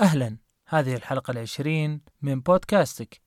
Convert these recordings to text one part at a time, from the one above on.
أهلا. هذه الحلقة العشرين من بودكاستك.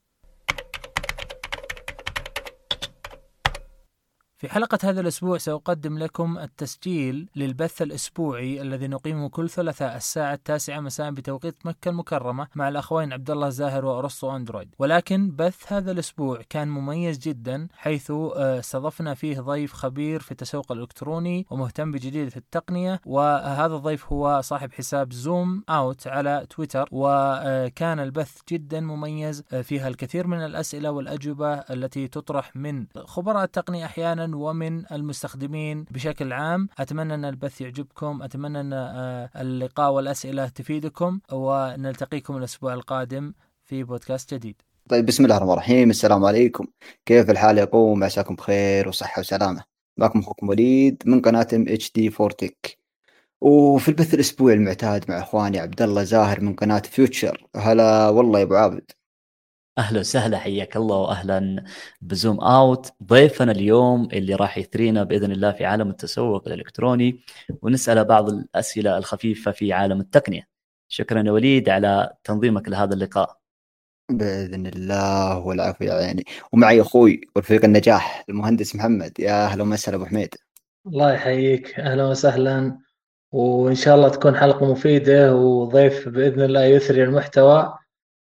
في حلقة هذا الأسبوع سأقدم لكم التسجيل للبث الأسبوعي الذي نقيمه كل ثلاثاء الساعة التاسعة مساء بتوقيت مكة المكرمة مع الأخوين عبد الله زاهر وأرسطو أندرويد. ولكن بث هذا الأسبوع كان مميز جدا حيث آه، استضفنا فيه ضيف خبير في التسوق الإلكتروني ومهتم بجديدة التقنية وهذا الضيف هو صاحب حساب زوم أوت على تويتر وكان البث جدا مميز آه، فيها الكثير من الأسئلة والأجوبة التي تطرح من خبراء التقنية أحيانا ومن المستخدمين بشكل عام. أتمنى أن البث يعجبكم. أتمنى أن آه، اللقاء والأسئلة تفيدكم. ونلتقيكم الأسبوع القادم في بودكاست جديد. طيب بسم الله الرحمن الرحيم. السلام عليكم. كيف الحال يا قوم؟ عساكم بخير وصحة وسلامة. معكم أخوكم وليد من قناة ام اتش دي فورتك وفي البث الأسبوعي المعتاد مع إخواني عبد الله زاهر من قناة Future هلا والله يا أبو عابد. أهلا وسهلا حياك الله واهلا بزوم أوت. ضيفنا اليوم اللي راح يثرينا بإذن الله في عالم التسوق الإلكتروني ونساله بعض الأسئلة الخفيفة في عالم التقنية. شكرا يا وليد على تنظيمك لهذا اللقاء. بإذن الله والعفو يا عيني. ومعي أخوي ورفيق النجاح المهندس محمد. يا أهلا وسهلا أبو حميد. الله يحييك. أهلا وسهلا. وإن شاء الله تكون حلقة مفيدة وضيف بإذن الله يثري المحتوى.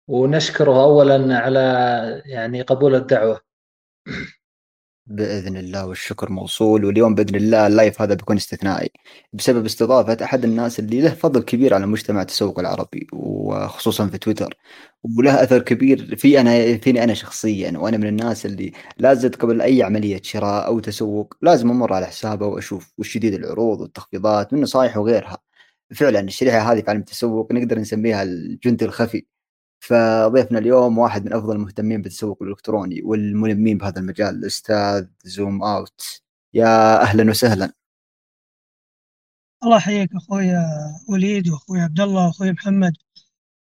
ونشكره اولا على يعني قبول الدعوة. بإذن الله والشكر موصول واليوم بإذن الله اللايف هذا بيكون استثنائي. بسبب استضافة أحد الناس اللي له فضل كبير على مجتمع التسوق العربي وخصوصا في تويتر وله أثر كبير في أنا فيني أنا شخصيا وأنا من الناس اللي لازم قبل أي عملية شراء أو تسوق لازم أمر على حسابه وأشوف وش جديد العروض والتخفيضات من نصائح وغيرها. فعلا الشريحة هذه في عالم التسوق نقدر نسميها الجندي الخفي. فضيفنا اليوم واحد من أفضل المهتمين بالتسوق الإلكتروني والملمين بهذا المجال الأستاذ زوم أوت. يا أهلا وسهلا. الله يحييك أخوي وليد وأخوي عبد الله وأخوي محمد.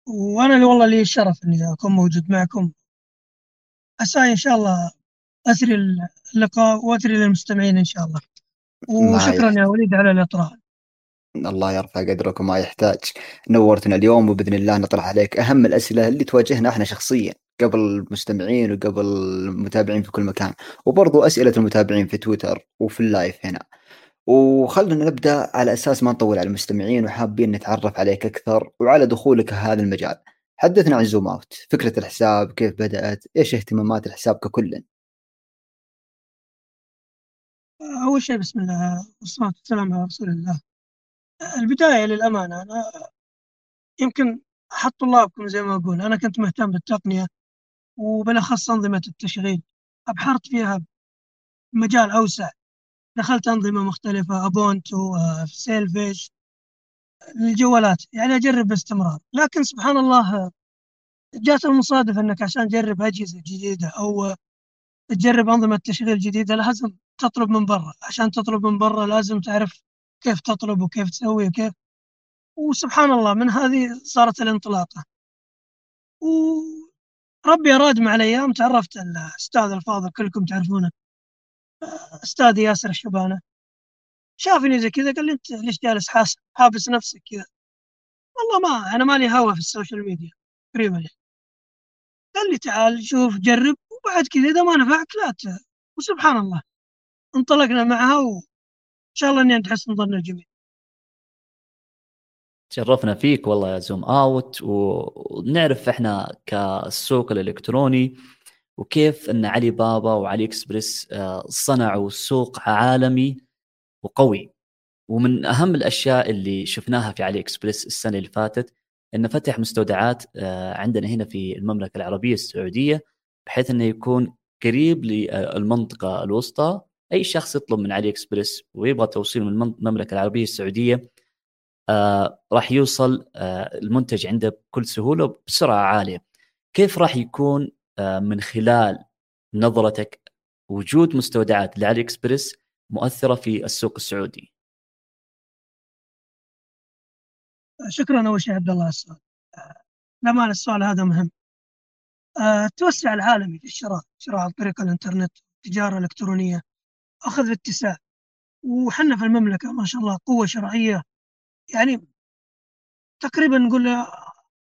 وأنا اللي والله لي الشرف إني أكون موجود معكم. عسى إن شاء الله أثري اللقاء وأثري للمستمعين إن شاء الله. وشكرا يا وليد على الاطراء الله يرفع قدرك وما يحتاج. نورتنا اليوم وبإذن الله نطرح عليك. أهم الأسئلة اللي تواجهنا إحنا شخصيا قبل المستمعين وقبل المتابعين في كل مكان. وبرضو أسئلة المتابعين في تويتر وفي ال live هنا. وخلنا نبدأ على أساس ما نطول على المستمعين وحابين نتعرف عليك أكثر وعلى دخولك هذا المجال. حدثنا عن Zoom Out. فكرة الحساب كيف بدأت؟ إيش اهتمامات الحساب ككل؟ أول شيء بسم الله والصلاة والسلام على رسول الله. البداية للأمانة أنا يمكن أحد طلابكم زي ما أقول أنا كنت مهتم بالتقنية وبالأخص أنظمة التشغيل. أبحرت فيها مجال أوسع. دخلت أنظمة مختلفة أبونتو سيلفيش الجوالات يعني أجرب باستمرار. لكن سبحان الله جات المصادفة أنك عشان تجرب أجهزة جديدة أو تجرب أنظمة تشغيل جديدة لازم تطلب من برا. عشان تطلب من برا لازم تعرف كيف تطلب وكيف تسوي وكيف وسبحان الله من هذه صارت الانطلاقة وربي أراد مع الأيام تعرفت الأستاذ الفاضل كلكم تعرفونه أستاذ ياسر الشبانة شافني زي كذا قال لي أنت ليش جالس حابس نفسك كذا والله ما أنا مالي هوا في ال social media تقريبا قال لي تعال شوف جرب وبعد كذا إذا ما نفعك لا. وسبحان الله انطلقنا معها. شاء الله إني عند حسن ظن الجميع تشرفنا فيك والله يا Zoom Out ونعرف إحنا كالسوق الإلكتروني وكيف إن علي بابا وعلي اكسبرس آه، صنعوا سوق عالمي وقوي. ومن أهم الأشياء اللي شفناها في علي اكسبرس السنة اللي فاتت إنه فتح مستودعات آه، عندنا هنا في المملكة العربية السعودية بحيث إنه يكون قريب للمنطقة الوسطى أي شخص يطلب من علي اكسبرس ويبغى توصيل من المملكة العربية السعودية آه راح يوصل آه المنتج عنده بكل سهولة بسرعة عالية. كيف راح يكون آه من خلال نظرتك وجود مستودعات لعلي اكسبرس مؤثرة في السوق السعودي؟ شكرا أول شيء عبد الله السؤال. للامانه السؤال هذا مهم. التوسع العالمي في الشراء شراء عن طريق الإنترنت التجاره الالكترونيه أخذ اتساع. وحنا في المملكة ما شاء الله قوة شرعية. يعني تقريبا نقول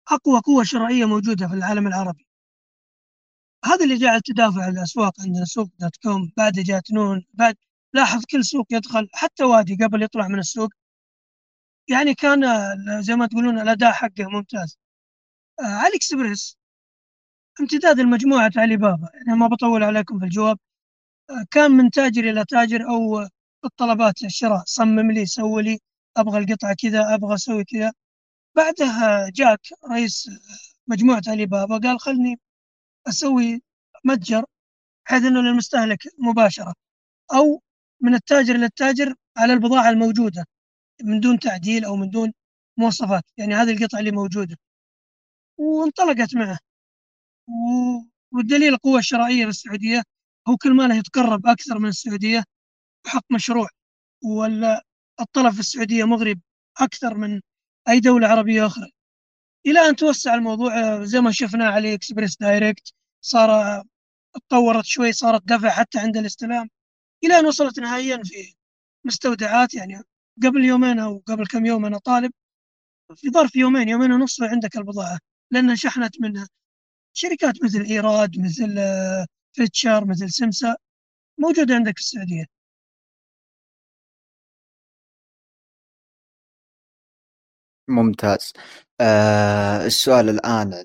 أقوى قوة شرائية موجودة في العالم العربي. هذا اللي جعل تدافع الأسواق عندنا سوق دوت كوم. بعد جات نون. بعد لاحظ كل سوق يدخل حتى وادي قبل يطلع من السوق. يعني كان زي ما تقولون الأداء حقه ممتاز. آه، علي إكسبريس امتداد المجموعة علي بابا. يعني ما بطول عليكم في الجواب. كان من تاجر إلى تاجر أو الطلبات الشراء. صمم لي سوي لي أبغى القطعة كذا أبغى أسوي كذا. بعدها جاك رئيس مجموعة علي بابا قال خلني أسوي متجر بحيث أنه للمستهلك مباشرة أو من التاجر للتاجر على البضاعة الموجودة من دون تعديل أو من دون مواصفات. يعني هذه القطعة اللي موجودة. وانطلقت معه. والدليل القوة الشرائية في السعودية هو كل ما له يتقرب أكثر من السعودية بحق مشروع. ولا الطلب في السعودية مغرب أكثر من أي دولة عربية أخرى. إلى أن توسع الموضوع زي ما شفنا على إكسبريس دايركت صار تطورت شوي صارت دفع حتى عند الاستلام. إلى أن وصلت نهائيا في مستودعات يعني قبل يومين أو قبل كم يوم أنا طالب. في ظرف يومين يومين ونص عندك البضاعة لأنها شحنت منها شركات مثل إيراد مثل فيتشر مثل سمسا موجودة عندك في السعودية. ممتاز. آه السؤال الآن عند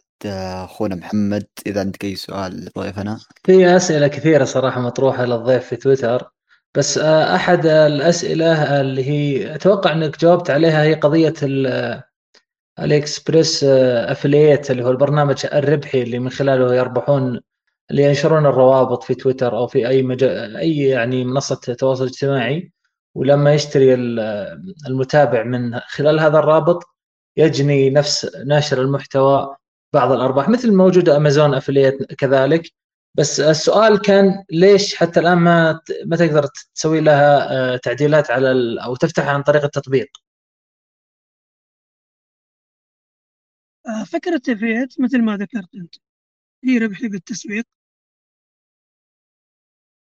أخونا محمد إذا عندك أي سؤال لضيفنا؟ في أسئلة كثيرة صراحة مطروحة للضيف في تويتر بس آه، أحد الأسئلة اللي هي أتوقع أنك جاوبت عليها هي قضية الإكسبريس أفلييت اللي هو البرنامج الربحي اللي من خلاله يربحون اللي ينشرون الروابط في تويتر أو في أي مجال أي يعني منصة تواصل اجتماعي ولما يشتري المتابع من خلال هذا الرابط يجني نفس ناشر المحتوى بعض الأرباح مثل موجوده أمازون أفليت كذلك بس السؤال كان ليش حتى الآن ما ما تقدر تسوي لها آه، تعديلات على أو تفتحها عن طريق التطبيق؟ آه، فكرة أفليت مثل ما ذكرت أنت هي ربحي بالتسويق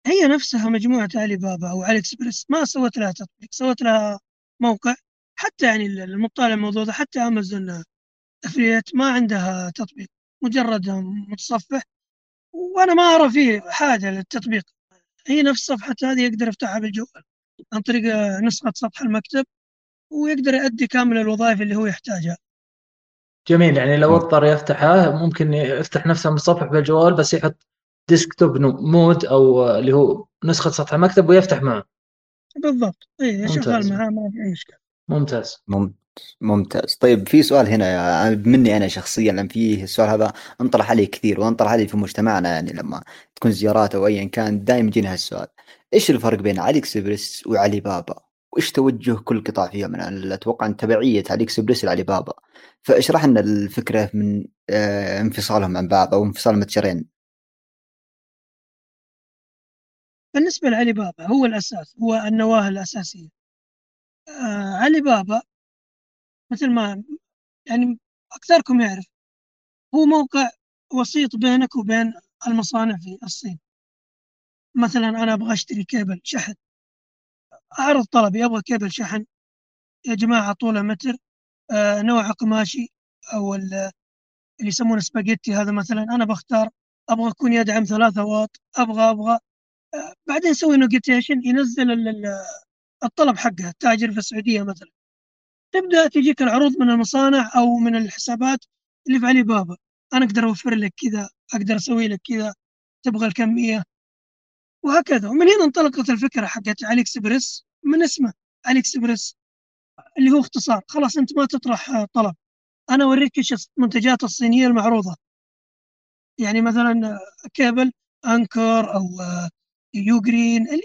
هي نفسها مجموعة علي بابا أو علي إكسبرس ما سوت لها تطبيق سوت لها موقع. حتى يعني المطالع الموضوع ده حتى أمازون أفليت ما عندها تطبيق مجرد متصفح. وأنا ما أرى فيه حاجة للتطبيق. هي نفس صفحة هذه يقدر يفتحها بالجوال عن طريق نسخة سطح المكتب ويقدر يؤدي كامل الوظائف اللي هو يحتاجها. جميل يعني لو أضطر يفتحها ممكن يفتح نفسه متصفح بالجوال بس يحط desktop mode أو اللي هو نسخة سطح المكتب ويفتح معه. بالضبط. اي شغال معاه ما في أي إشكال. ممتاز. ممتاز. طيب في سؤال هنا مني أنا شخصيا لأن فيه السؤال هذا انطرح علي كثير وانطرح علي في مجتمعنا يعني لما تكون زيارات أو ايا كان دائما يجينا هالسؤال. إيش الفرق بين علي اكسبرس وعلي بابا؟ وإيش توجه كل قطاع فيها؟ من أتوقع أن تبعية علي اكسبرس لعلي بابا. فاشرح لنا الفكرة من آه، انفصالهم عن بعض أو انفصال المتجرين. بالنسبة لعلي بابا هو الأساس هو النواة الأساسية. آه علي بابا مثل ما يعني أكثركم يعرف هو موقع وسيط بينك وبين المصانع في الصين. مثلا أنا أبغى أشتري كيبل شحن. أعرض طلبي أبغى كيبل شحن. يا جماعة طوله متر. آه نوع قماشي أو اللي يسمونه سباجيتي هذا مثلا أنا بختار. أبغى يكون يدعم ثلاثة واط. أبغى أبغى بعدين يسوي negotiation ينزل الطلب حقه التاجر في السعودية مثلا. تبدأ تجيك العروض من المصانع أو من الحسابات اللي في علي بابا. أنا أقدر أوفر لك كذا أقدر أسوي لك كذا تبغى الكمية. وهكذا. ومن هنا انطلقت الفكرة حقت علي اكسبريس من اسمه علي اكسبريس اللي هو اختصار. خلاص أنت ما تطرح طلب. أنا أوريك إيش المنتجات الصينية المعروضة. يعني مثلا cable Anker أو Ugreen اللي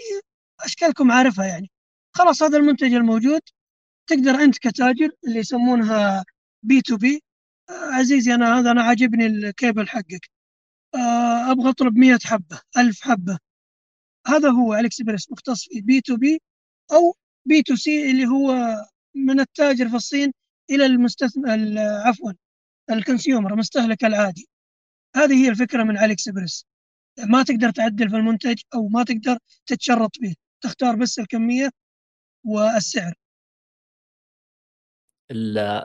أشكالكم عارفها يعني. خلاص هذا المنتج الموجود. تقدر أنت كتاجر اللي يسمونها B2B عزيزي أنا هذا أنا عاجبني الكيبل حقك. آه، أبغى أطلب 100 حبة 1000 حبة. هذا هو الإكسبريس مختص في B2B أو B2C اللي هو من التاجر في الصين إلى المستثمر عفوا ال consumer المستهلك العادي. هذه هي الفكرة من علي اكسبريس ما تقدر تعدل في المنتج أو ما تقدر تتشرط به. تختار بس الكمية والسعر.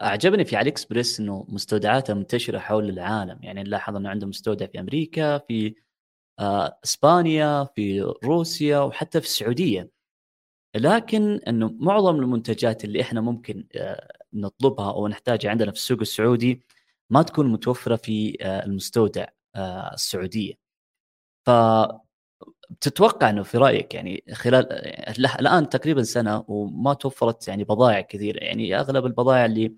أعجبني في علي اكسبريس إنه مستودعاتها منتشرة حول العالم. يعني نلاحظ إنه عندهم مستودع في أمريكا في آه، إسبانيا في روسيا وحتى في السعودية. لكن إنه معظم المنتجات اللي إحنا ممكن آه، نطلبها أو نحتاجها عندنا في السوق السعودي ما تكون متوفرة في آه، المستودع السعودية. ف تتوقع إنه في رأيك يعني خلال الآن تقريبا سنة وما توفرت يعني بضائع كثيرة يعني أغلب البضائع اللي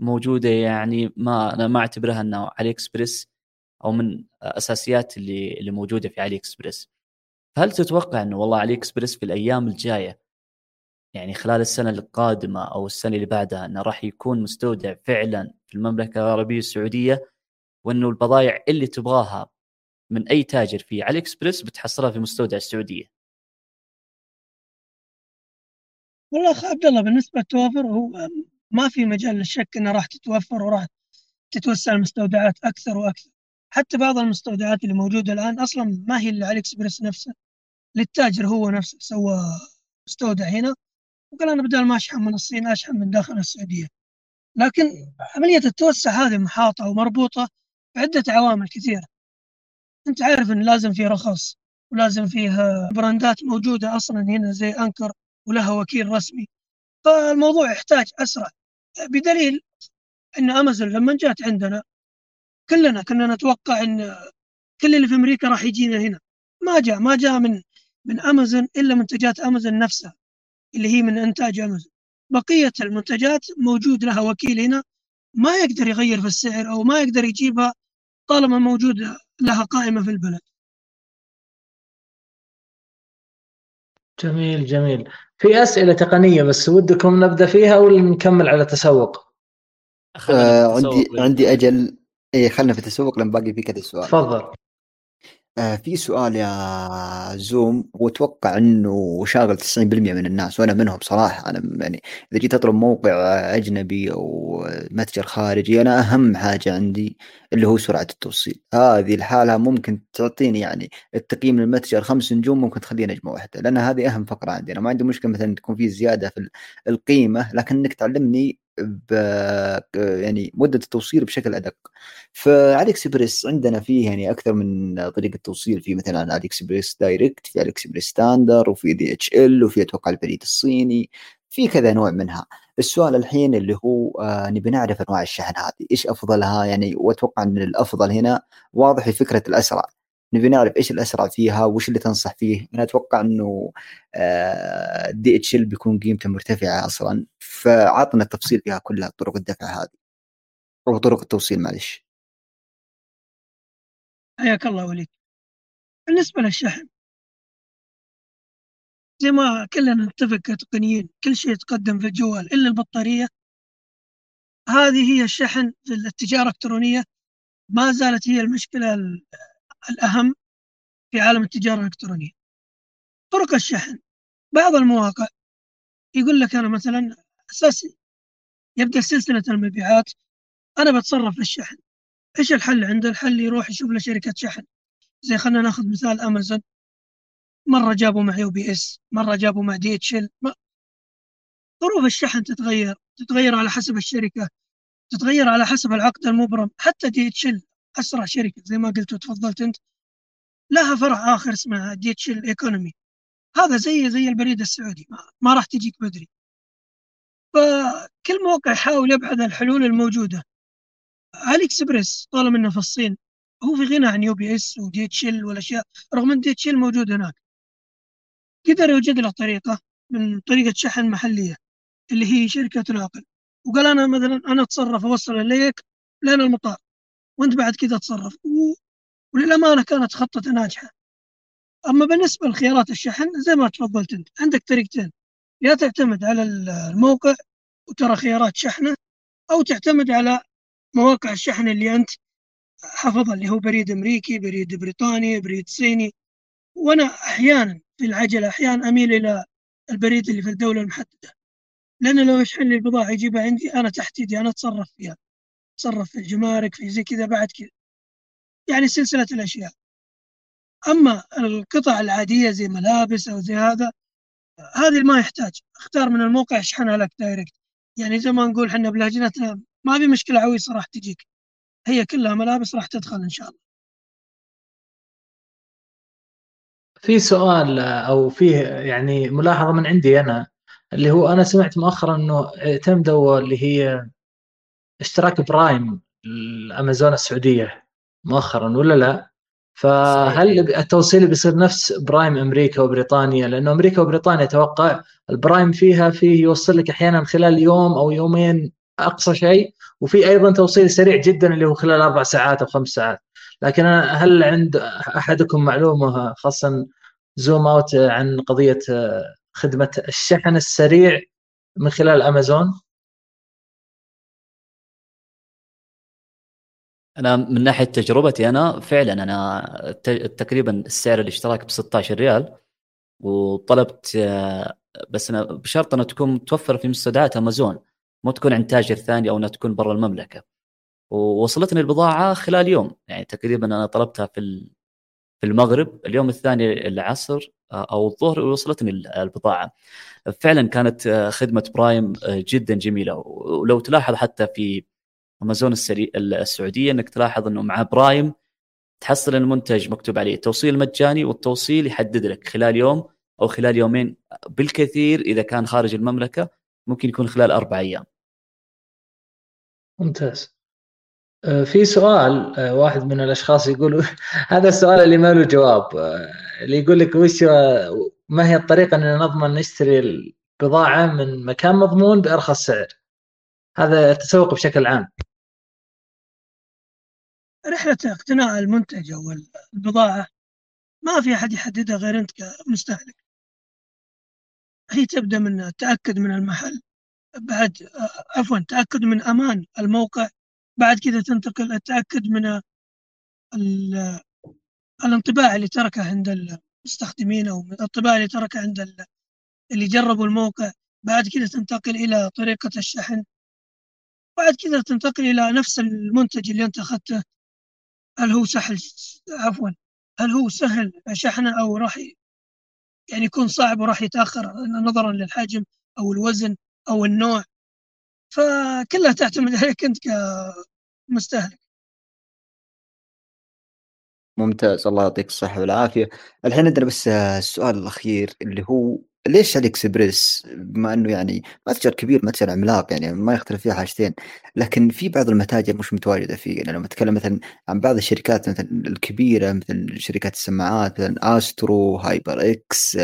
موجودة يعني ما أنا ما أعتبرها إنه علي إكسبريس أو من أساسيات اللي اللي موجودة في علي إكسبريس. هل تتوقع إنه والله علي إكسبريس في الأيام الجاية يعني خلال السنة القادمة أو السنة اللي بعدها إنه راح يكون مستودع فعلا في المملكة العربية السعودية وإنه البضائع اللي تبغاها من أي تاجر في علي اكسبريس بتحصلها في مستودع السعودية. والله اخ عبد الله بالنسبة للتوافر هو ما في مجال للشك انها راح تتوفر وراح تتوسع المستودعات أكثر وأكثر. حتى بعض المستودعات اللي موجودة الآن أصلا ما هي اللي علي اكسبريس نفسه للتاجر هو نفسه سوى مستودع هنا وقال أنا بدل ما أشحن من الصين أشحن من داخل السعودية. لكن عملية التوسع هذه محاطة ومربوطة بعدة عوامل كثيرة. انت عارف إن لازم في رخص ولازم فيه براندات موجودة أصلا هنا زي أنكر ولها وكيل رسمي. فالموضوع يحتاج أسرع. بدليل إن أمازون لما جات عندنا كلنا كنا نتوقع إن كل اللي في أمريكا راح يجينا هنا. ما جاء ما جاء من من أمازون إلا منتجات أمازون نفسها اللي هي من إنتاج أمازون. بقية المنتجات موجود لها وكيل هنا ما يقدر يغير في السعر أو ما يقدر يجيبها طالما موجود لها قائمة في البلد. جميل جميل. في أسئلة تقنية بس ودكم نبدأ فيها ولا نكمل على تسوق؟ آه عندي عندي أجل. إيه خلنا في التسوق لأن باقي في كذا سؤال تفضل. آه في سؤال يا زوم وأتوقع إنه شاغل 90% من الناس وأنا منهم صراحة أنا يعني إذا جيت أطلب موقع أجنبي أو متجر خارجي أنا أهم حاجة عندي اللي هو سرعة التوصيل. هذه الحالة ممكن تعطيني يعني التقييم للمتجر خمس نجوم ممكن تخليه نجمة واحدة لأن هذه أهم فقرة عندي. أنا ما عندي مشكلة مثلا تكون في زيادة في القيمة لكن إنك تعلمني يعني مدة التوصيل بشكل أدق. فعلي اكسبريس عندنا فيه يعني أكثر من طريقة توصيل في مثلا علي Express Direct في علي Express Standard وفي DHL وفي أتوقع البريد الصيني في كذا نوع منها. السؤال الحين اللي هو آه نبي نعرف أنواع الشحن هذه إيش أفضلها؟ يعني وأتوقع إن الأفضل هنا واضح في فكرة الأسرع. نبي نعرف إيش الأسرع فيها وش اللي تنصح فيه. أنا أتوقع إنه دي اتش ال بيكون قيمته مرتفعة أصلا. فعطنا التفصيل فيها كلها طرق الدفع هذه. أو طرق التوصيل معلش. حياك الله وليد بالنسبة للشحن زي ما كلنا نتفق كتقنيين كل شيء يتقدم في الجوال إلا البطارية. هذه هي الشحن في التجارة الإلكترونية. ما زالت هي المشكلة الأهم في عالم التجارة الإلكترونية. طرق الشحن. بعض المواقع يقول لك أنا مثلا أساسي يبدأ سلسلة المبيعات أنا بتصرف في الشحن إيش الحل عنده؟ الحل يروح يشوف له شركة شحن. زي خلينا ناخذ مثال أمازون. مرة جابوا مع UPS مرة جابوا مع DHL. ظروف الشحن تتغير تتغير على حسب الشركة تتغير على حسب العقد المبرم. حتى DHL أسرع شركة زي ما قلت وتفضلت أنت. لها فرع آخر اسمه DHL economy هذا زي زي البريد السعودي ما, ما راح تجيك بدري. فكل موقع يحاول يبحث الحلول الموجودة. AliExpress طالما إنه في الصين هو في غنى عن UPS و DHL والأشياء رغم إن DHL موجود هناك. قدر يوجد له طريقة من طريقة شحن محلية اللي هي شركة ناقل وقال أنا مثلا أنا أتصرف أوصل إليك لين المطار. وانت بعد كذا تصرف. وللأمانة كانت خطته ناجحة. أما بالنسبة لخيارات الشحن زي ما تفضلت أنت عندك طريقتين. يا تعتمد على الموقع وترى خيارات شحنة أو تعتمد على مواقع الشحن اللي أنت حفظها اللي هو بريد أمريكي بريد بريطاني بريد صيني. وأنا أحيانا في العجلة أحيانا أميل إلى البريد اللي في الدولة المحددة. لأن لو يشحن لي البضاعة يجيبها عندي أنا تحت يدي أنا أتصرف فيها. تصرف في الجمارك في زي كذا بعد كذا. يعني سلسلة الأشياء. أما القطع العادية زي ملابس أو زي هذا هذه ما يحتاج. أختار من الموقع يشحنها لك دايركت يعني زي ما نقول إحنا بلهجتنا ما في مشكلة عويصة راح تجيك. هي كلها ملابس راح تدخل إن شاء الله. في سؤال أو فيه يعني ملاحظة من عندي أنا اللي هو أنا سمعت مؤخرا إنه اعتمدوا اللي هي اشتراك Prime الأمازون السعودية مؤخرا ولا لا؟ فهل التوصيل بيصير نفس Prime أمريكا وبريطانيا لأنه أمريكا وبريطانيا أتوقع ال Prime فيها فيه يوصل لك أحيانا خلال يوم أو يومين أقصى شيء وفي أيضا توصيل سريع جدا اللي هو خلال أربع ساعات أو خمس ساعات لكن هل عند أحدكم معلومة خاصه زوم أوت عن قضية خدمة الشحن السريع من خلال أمازون؟ أنا من ناحية تجربتي أنا فعلا أنا تقريبا السعر الاشتراك ب 16 ريال وطلبت بس أنا بشرط انها تكون متوفرة في مستودعات أمازون مو تكون عند تاجر ثاني أو أنها تكون برا المملكة. ووصلتني البضاعة خلال يوم يعني تقريبا أنا طلبتها في في المغرب اليوم الثاني العصر أو الظهر وصلتني البضاعة. فعلا كانت خدمة Prime جدا جميلة. ولو تلاحظ حتى في أمازون السري... السعودية إنك تلاحظ إنه مع Prime تحصل المنتج مكتوب عليه توصيل مجاني والتوصيل يحدد لك خلال يوم أو خلال يومين بالكثير إذا كان خارج المملكة ممكن يكون خلال أربع أيام. ممتاز. آه، في سؤال آه، واحد من الأشخاص يقول هذا السؤال اللي ما له جواب آه، اللي يقول لك وش ما هي الطريقة إن نضمن نشتري البضاعة من مكان مضمون بأرخص سعر؟ هذا التسوق بشكل عام. رحلة اقتناء المنتج أو البضاعة ما في أحد يحددها غير أنت كمستهلك. هي تبدأ من تأكد من المحل بعد عفوا تأكد من أمان الموقع بعد كذا تنتقل التأكد من الانطباع اللي تركه عند المستخدمين أو الانطباع اللي تركه عند اللي جربوا الموقع بعد كذا تنتقل إلى طريقة الشحن بعد كذا تنتقل إلى نفس المنتج اللي أنت أخذته. هل هو سهل؟ عفوا. هل هو سهل شحنه أو راح يعني يكون صعب وراح يتأخر نظرا للحجم أو الوزن أو النوع؟ فكلها تعتمد عليك أنت كمستهلك. ممتاز. الله يعطيك الصحة والعافية. الحين عندنا بس السؤال الأخير اللي هو ليش علي اكسبريس بما إنه يعني متجر كبير متجر عملاق يعني ما يختلف فيه حاجتين. لكن في بعض المتاجر مش متواجدة فيه. يعني لما اتكلم مثلا عن بعض الشركات مثلا الكبيرة مثل شركات السماعات مثلا Astro HyperX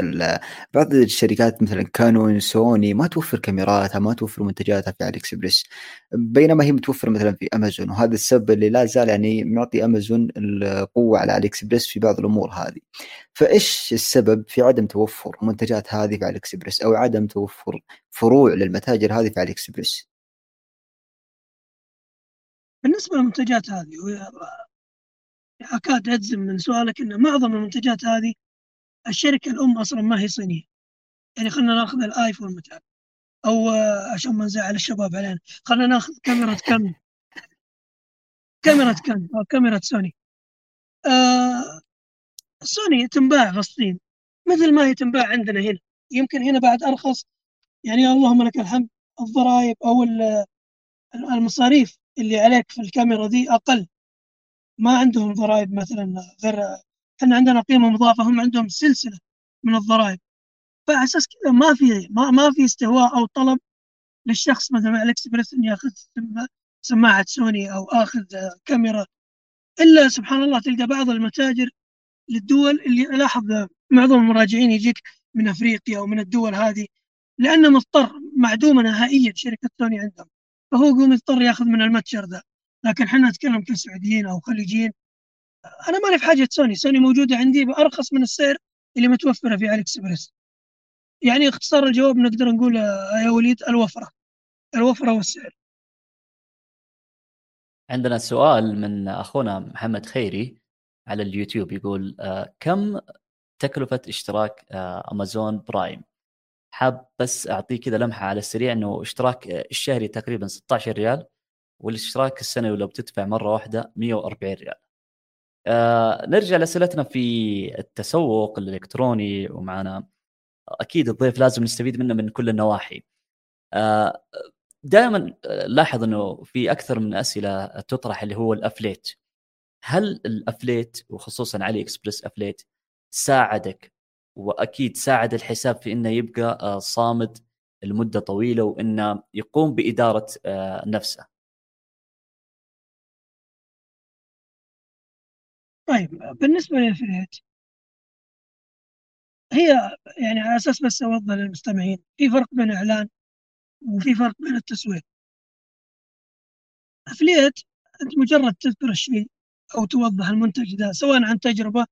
بعض الشركات مثلا كانون سوني ما توفر كاميراتها ما توفر منتجاتها في AliExpress بينما هي متوفرة مثلا في امازون وهذا السبب اللي لا زال يعني معطي امازون القوة على علي في بعض الأمور هذه. فإيش السبب في عدم توفر منتجات هذه؟ في AliExpress أو عدم توفر فروع للمتاجر هذه في AliExpress؟ بالنسبة للمنتجات هذه اكاد اجزم من سؤالك إن معظم المنتجات هذه الشركة الأم أصلا ما هي صينية. يعني خلينا نأخذ الآيفون مثلا أو عشان ما نزعل الشباب علينا. خلينا نأخذ كاميرا كانون كاميرا كانون أو كاميرا سوني. آه سوني تنباع في الصين. مثل ما هي تنباع عندنا هنا. يمكن هنا بعد أرخص. يعني اللهم لك الحمد الضرائب أو المصاريف اللي عليك في الكاميرا دي أقل. ما عندهم ضرائب مثلا غير إحنا عندنا قيمة مضافة هم عندهم سلسلة من الضرائب. فعلى أساس كذا ما في ما, ما في استهواء أو طلب للشخص. مثلا على الإكسبريس إني ياخذ سماعة سوني أو آخذ كاميرا. إلا سبحان الله تلقى بعض المتاجر للدول اللي لاحظ معظم المراجعين يجيك من أفريقيا ومن الدول هذه لأنه مضطر معدومه نهائيا شركة سوني عندهم. فهو يقوم يضطر يأخذ من المتجر ذا لكن إحنا نتكلم كسعوديين أو خليجيين أنا مالي في حاجة سوني. سوني موجودة عندي بأرخص من السعر اللي متوفرة في AliExpress. يعني اختصار الجواب نقدر نقول يا وليد الوفرة. الوفرة والسعر. عندنا سؤال من أخونا محمد خيري على اليوتيوب يقول آه، كم تكلفة اشتراك آه، امازون Prime حاب بس أعطيه كذا لمحة على السريع إنه اشتراك آه، الشهري تقريبا 16 ريال والاشتراك السنوي لو بتدفع مرة واحدة 140 ريال. آه نرجع لأسئلتنا في التسوق الإلكتروني ومعنا أكيد الضيف لازم نستفيد منه من كل النواحي. آه دائما لاحظ إنه في أكثر من أسئلة تطرح اللي هو ال affiliate هل ال affiliate وخصوصا AliExpress affiliate ساعدك وأكيد ساعد الحساب في إنه يبقى آه، صامد لمدة طويلة وإنه يقوم بإدارة آه، نفسه. طيب بالنسبة لل affiliate هي يعني على أساس بس أوضح للمستمعين في فرق بين اعلان وفي فرق بين التسويق. affiliate أنت مجرد تذكر الشيء أو توضح المنتج ذا سواء عن تجربة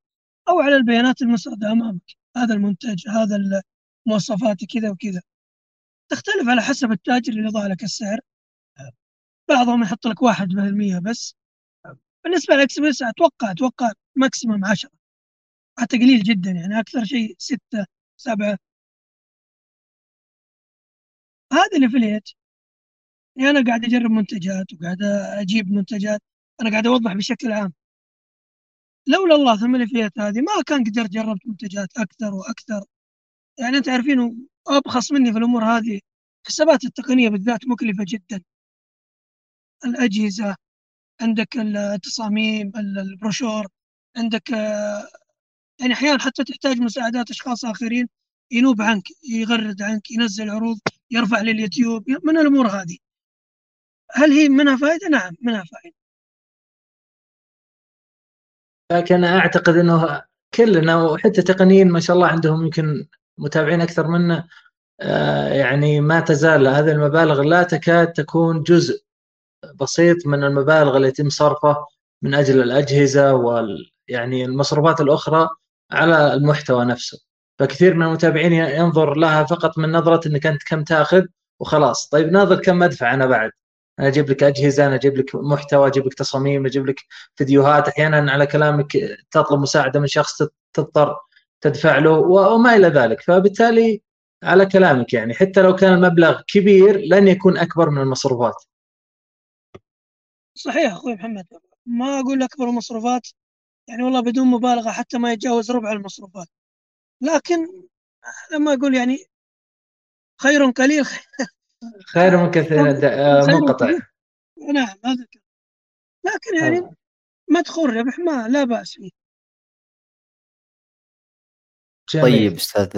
أو على البيانات المسرده أمامك. هذا المنتج هذا مواصفاته كذا وكذا. تختلف على حسب التاجر اللي ضع لك السعر. بعضهم يحط لك واحد بالمية بس. بالنسبة للإكسبرس أتوقع أتوقع maximum 10 حتى قليل جدا يعني أكثر شيء ستة سبعة. هذا ال affiliate يعني أنا قاعد أجرب منتجات وقاعد أجيب منتجات. أنا قاعد أوضح بشكل عام. لولا الله ثم ال affiliate هذه ما كان قدرت جربت منتجات أكثر وأكثر. يعني أنت عارفين أبخص مني في الأمور هذه حسابات التقنية بالذات مكلفة جدا. الأجهزة عندك التصاميم البروشور عندك يعني أحيانا حتى تحتاج مساعدات أشخاص آخرين ينوب عنك يغرد عنك ينزل عروض يرفع لليوتيوب من الأمور هذه. هل هي منها فائدة؟ نعم منها فائدة. لكن أعتقد إنه كلنا وحتى تقنيين ما شاء الله عندهم يمكن متابعين أكثر منا آه، يعني ما تزال هذه المبالغ لا تكاد تكون جزء بسيط من المبالغ التي يتم صرفه من أجل الأجهزة وال يعني المصروفات الأخرى على المحتوى نفسه. فكثير من المتابعين ينظر لها فقط من نظرة إنك أنت كم تأخذ وخلاص. طيب ناظر كم أدفع أنا بعد. أنا أجيب لك أجهزة أنا أجيب لك محتوى أجيب لك تصاميم أجيب لك فيديوهات. أحيانا على كلامك تطلب مساعدة من شخص تضطر تدفع له وما إلى ذلك. فبالتالي على كلامك يعني. حتى لو كان المبلغ كبير لن يكون أكبر من المصروفات. صحيح أخوي محمد. ما أقول أكبر المصروفات يعني والله بدون مبالغة حتى ما يتجاوز ربع المصروفات. لكن لما أقول يعني خير قليل. خير من كثير. منقطع. نعم هذا لكن يعني مدخول ربح ما لا بأس فيه. جميل. طيب أستاذ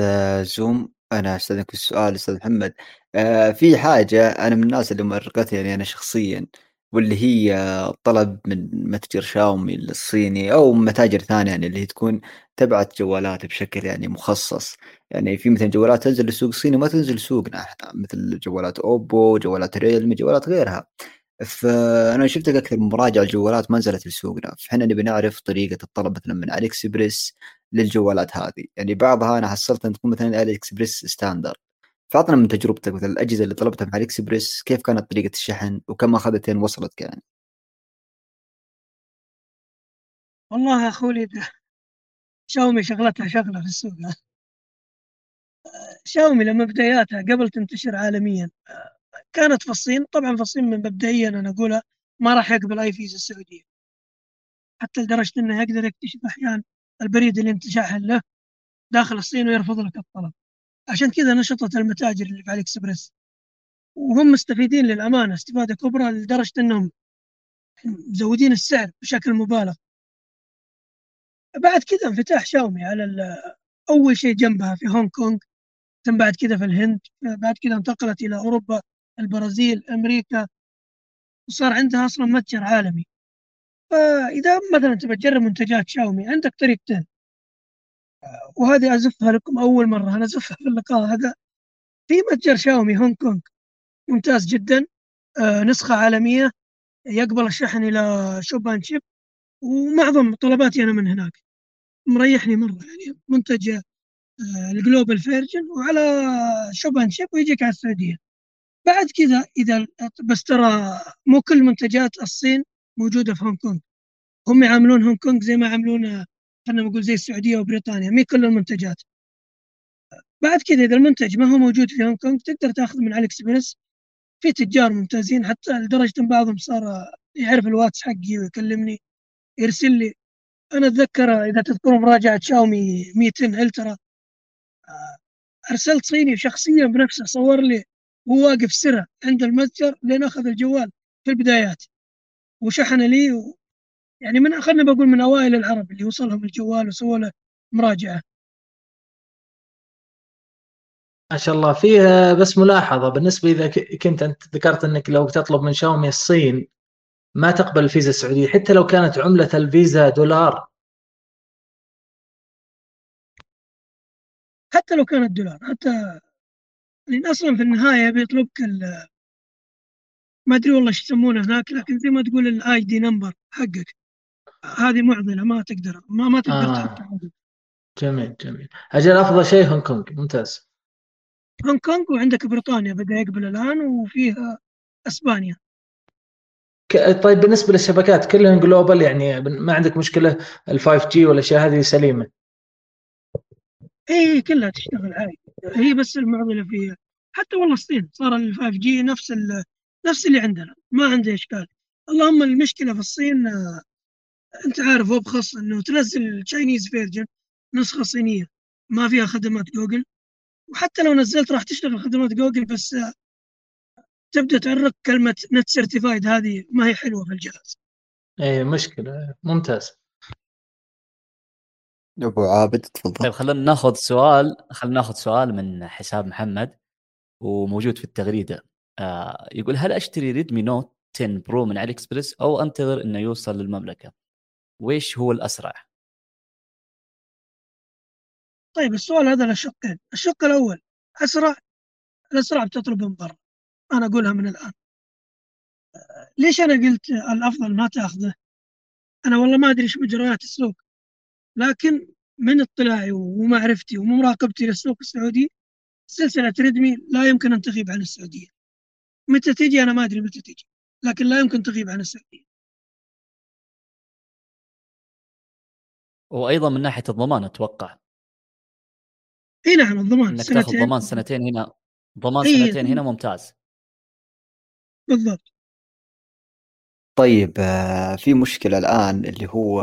زوم أنا أستاذنك في السؤال أستاذ محمد. آه في حاجة أنا من الناس اللي مؤرقتني يعني أنا شخصيا. واللي هي طلب من متجر شاومي الصيني أو متاجر ثانية يعني اللي هي تكون تبعت جوالات بشكل يعني مخصص. يعني في مثلا جوالات تنزل للسوق الصيني وما تنزل سوقنا إحنا مثل جوالات أوبو جوالات ريلمي جوالات غيرها. فأنا شفت أكثر من مراجعه الجوالات ما نزلت لسوقنا. فإحنا نبي نعرف طريقة الطلب مثلا من AliExpress للجوالات هذه. يعني بعضها أنا حصلت أن تكون مثلا AliExpress standard فأعطنا من تجربتك مثلا الأجهزة اللي طلبتها من AliExpress كيف كانت طريقة الشحن؟ وكم اخذت لين وصلت يعني والله يا أخوي شاومي شغلتها شغلة في السوق. شاومي لما بداياتها قبل تنتشر عالميا كانت في الصين. طبعا في الصين من مبدئيا أنا اقولها ما راح يقبل أي فيزا السعودية. حتى لدرجة إنه يقدر يكتشف أحيانا البريد اللي انت شاحن له داخل الصين ويرفض لك الطلب. عشان كذا نشطت المتاجر اللي في علي اكسبريس وهم مستفيدين للأمانة استفادة كبرى لدرجة إنهم مزودين السعر بشكل مبالغ. بعد كذا انفتاح شاومي على أول شيء جنبها في هونغ كونغ ثم بعد كذا في الهند بعد كذا انتقلت إلى أوروبا البرازيل أمريكا وصار عندها أصلا متجر عالمي. فإذا مثلا تبى تجرب منتجات شاومي عندك طريقتين. وهذه أزفها لكم أول مرة. أنا أزفها في اللقاء هذا في متجر شاومي هونغ كونغ. ممتاز جدا. آه، نسخة عالمية يقبل الشحن إلى Shop and Ship. ومعظم طلباتي أنا من هناك. مريحني مرة يعني. منتج آه، ال global version وعلى Shop and Ship ويجيك على السعودية. بعد كذا إذا بس ترى مو كل منتجات الصين موجودة في هونغ كونغ. هم يعاملون هونغ كونغ زي ما يعاملون خلينا نقول زي السعودية وبريطانيا مي كل المنتجات بعد كذا إذا المنتج ما هو موجود في هونغ كونغ تقدر تأخذ من AliExpress في تجار ممتازين حتى لدرجة إن بعضهم صار يعرف الواتس حقي ويكلمني يرسل لي. أنا أتذكر إذا تذكرون مراجعة شاومي 200 Ultra أرسلت صيني شخصيا بنفسه صور لي وهو واقف سرة عند المتجر لين أخذ الجوال في البدايات. وشحن لي. يعني من خلنا بقول من أوائل العرب اللي وصلهم الجوال وسووا له مراجعة. ما شاء الله. فيها بس ملاحظة. بالنسبة إذا كنت أنت ذكرت أنك لو تطلب من شاومي الصين ما تقبل الفيزا السعودية حتى لو كانت عملة الفيزا دولار. حتى لو كانت دولار. حتى لأن أصلا في النهاية بيطلبك ما أدري والله إيش يسمونه هناك لكن زي ما تقول ال ID number حقك. هذه معضلة ما تقدر ما ما تقدر آه. جميل جميل. أجل أفضل شيء هونغ كونغ ممتاز. هونغ كونغ وعندك بريطانيا بدا يقبل الآن وفيها إسبانيا. طيب بالنسبة للشبكات كلها global يعني ما عندك مشكلة ال 5G والاشياء هذه سليمة. اي كلها تشتغل عادي. هي بس المعضلة فيها حتى والله الصين صار ال 5G نفس نفس اللي عندنا ما عنده إشكال. اللهم المشكلة في الصين أنت عارف وبخص إنه تنزل Chinese version نسخة صينية. ما فيها خدمات جوجل. وحتى لو نزلت راح تشتغل خدمات جوجل بس تبدأ تعلق كلمة not certified هذه ما هي حلوة في الجهاز. إيه مشكلة. ممتاز. أبو عابد تفضل. طيب خلينا ناخذ سؤال خلينا ناخذ سؤال من حساب محمد وموجود في التغريدة. آه يقول هل أشتري Redmi Note 10 Pro من AliExpress أو أنتظر إنه يوصل للمملكة؟ ويش هو الأسرع؟ طيب السؤال هذا له شقين، الشق الأول أسرع الأسرع بتطلب من برا أنا أقولها من الآن ليش أنا قلت الأفضل ما تأخذه؟ أنا والله ما أدري إيش مجريات السوق لكن من اطلاعي ومعرفتي ومراقبتي للسوق السعودي سلسلة ريدمي لا يمكن أن تغيب عن السعودية متى تجي أنا ما أدري متى تجي لكن لا يمكن تغيب عن السعودية وأيضا من ناحية الضمان أتوقع. إي نعم الضمان إنك تأخذ ضمان سنتين هنا ضمان إيه سنتين هنا ممتاز. بالضبط. طيب آه، في مشكلة الآن اللي هو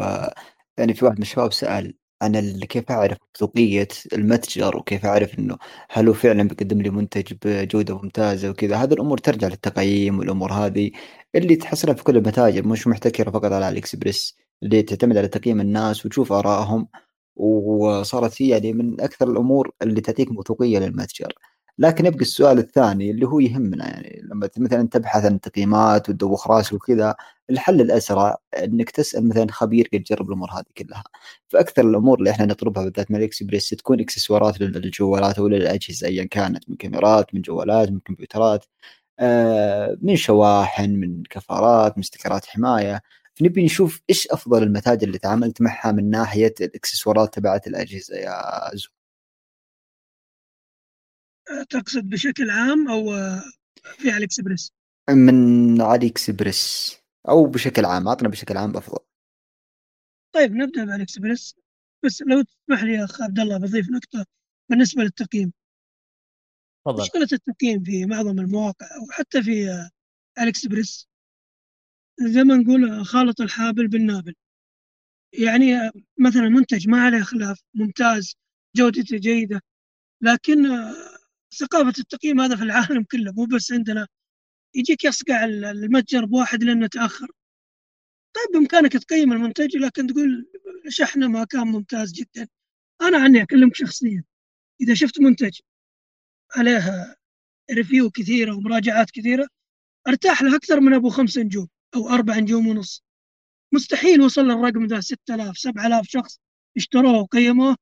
يعني في واحد من الشباب سأل عن كيف أعرف موثوقية المتجر وكيف أعرف إنه هل هو فعلا بيقدم لي منتج بجودة ممتازة وكذا. هذه الأمور ترجع للتقييم والأمور هذه اللي تحصلها في كل المتاجر مش محتكرة فقط على الإكسبريس. اللي تعتمد على تقييم الناس وتشوف آرائهم وصارت هي يعني من أكثر الأمور اللي تعطيك موثوقية للمتجر. لكن يبقى السؤال الثاني اللي هو يهمنا يعني لما مثلا تبحث عن تقييمات وتدوخ راسك وكذا الحل الأسرع إنك تسأل مثلا خبير قد جرب الأمور هذه كلها. فأكثر الأمور اللي إحنا نطلبها بالذات من الاكسبريس تكون إكسسوارات للجوالات أو للأجهزة ايا كانت من كاميرات من جوالات من كمبيوترات آه، من شواحن من كفارات من استكرات حماية. فنبي نشوف إيش أفضل المتاجر اللي تعاملت معها من ناحية الإكسسوارات تبعت الأجهزة يا زو؟ تقصد بشكل عام أو في AliExpress؟ من AliExpress أو بشكل عام اعطنا بشكل عام افضل طيب نبدأ ب AliExpress بس لو تسمح لي يا اخ عبد الله بضيف نقطة بالنسبة للتقييم. تفضل. مشكلة التقييم في معظم المواقع أو حتى في علي اكسبريس زي ما نقول خالط الحابل بالنابل. يعني مثلا منتج ما عليه خلاف ممتاز جودته جيدة لكن ثقافة التقييم هذا في العالم كله مو بس عندنا. يجيك يصقع المتجر بواحد لأنه تأخر. طيب بإمكانك تقيم المنتج لكن تقول شحنه ما كان ممتاز جدا. أنا عني أكلمك شخصيا. إذا شفت منتج عليها ريفيو كثيرة ومراجعات كثيرة أرتاح له أكثر من أبو خمس نجوم. أو أربع نجوم ونص. مستحيل وصل للرقم ذا 6000 7000 شخص اشتروه وقيموه.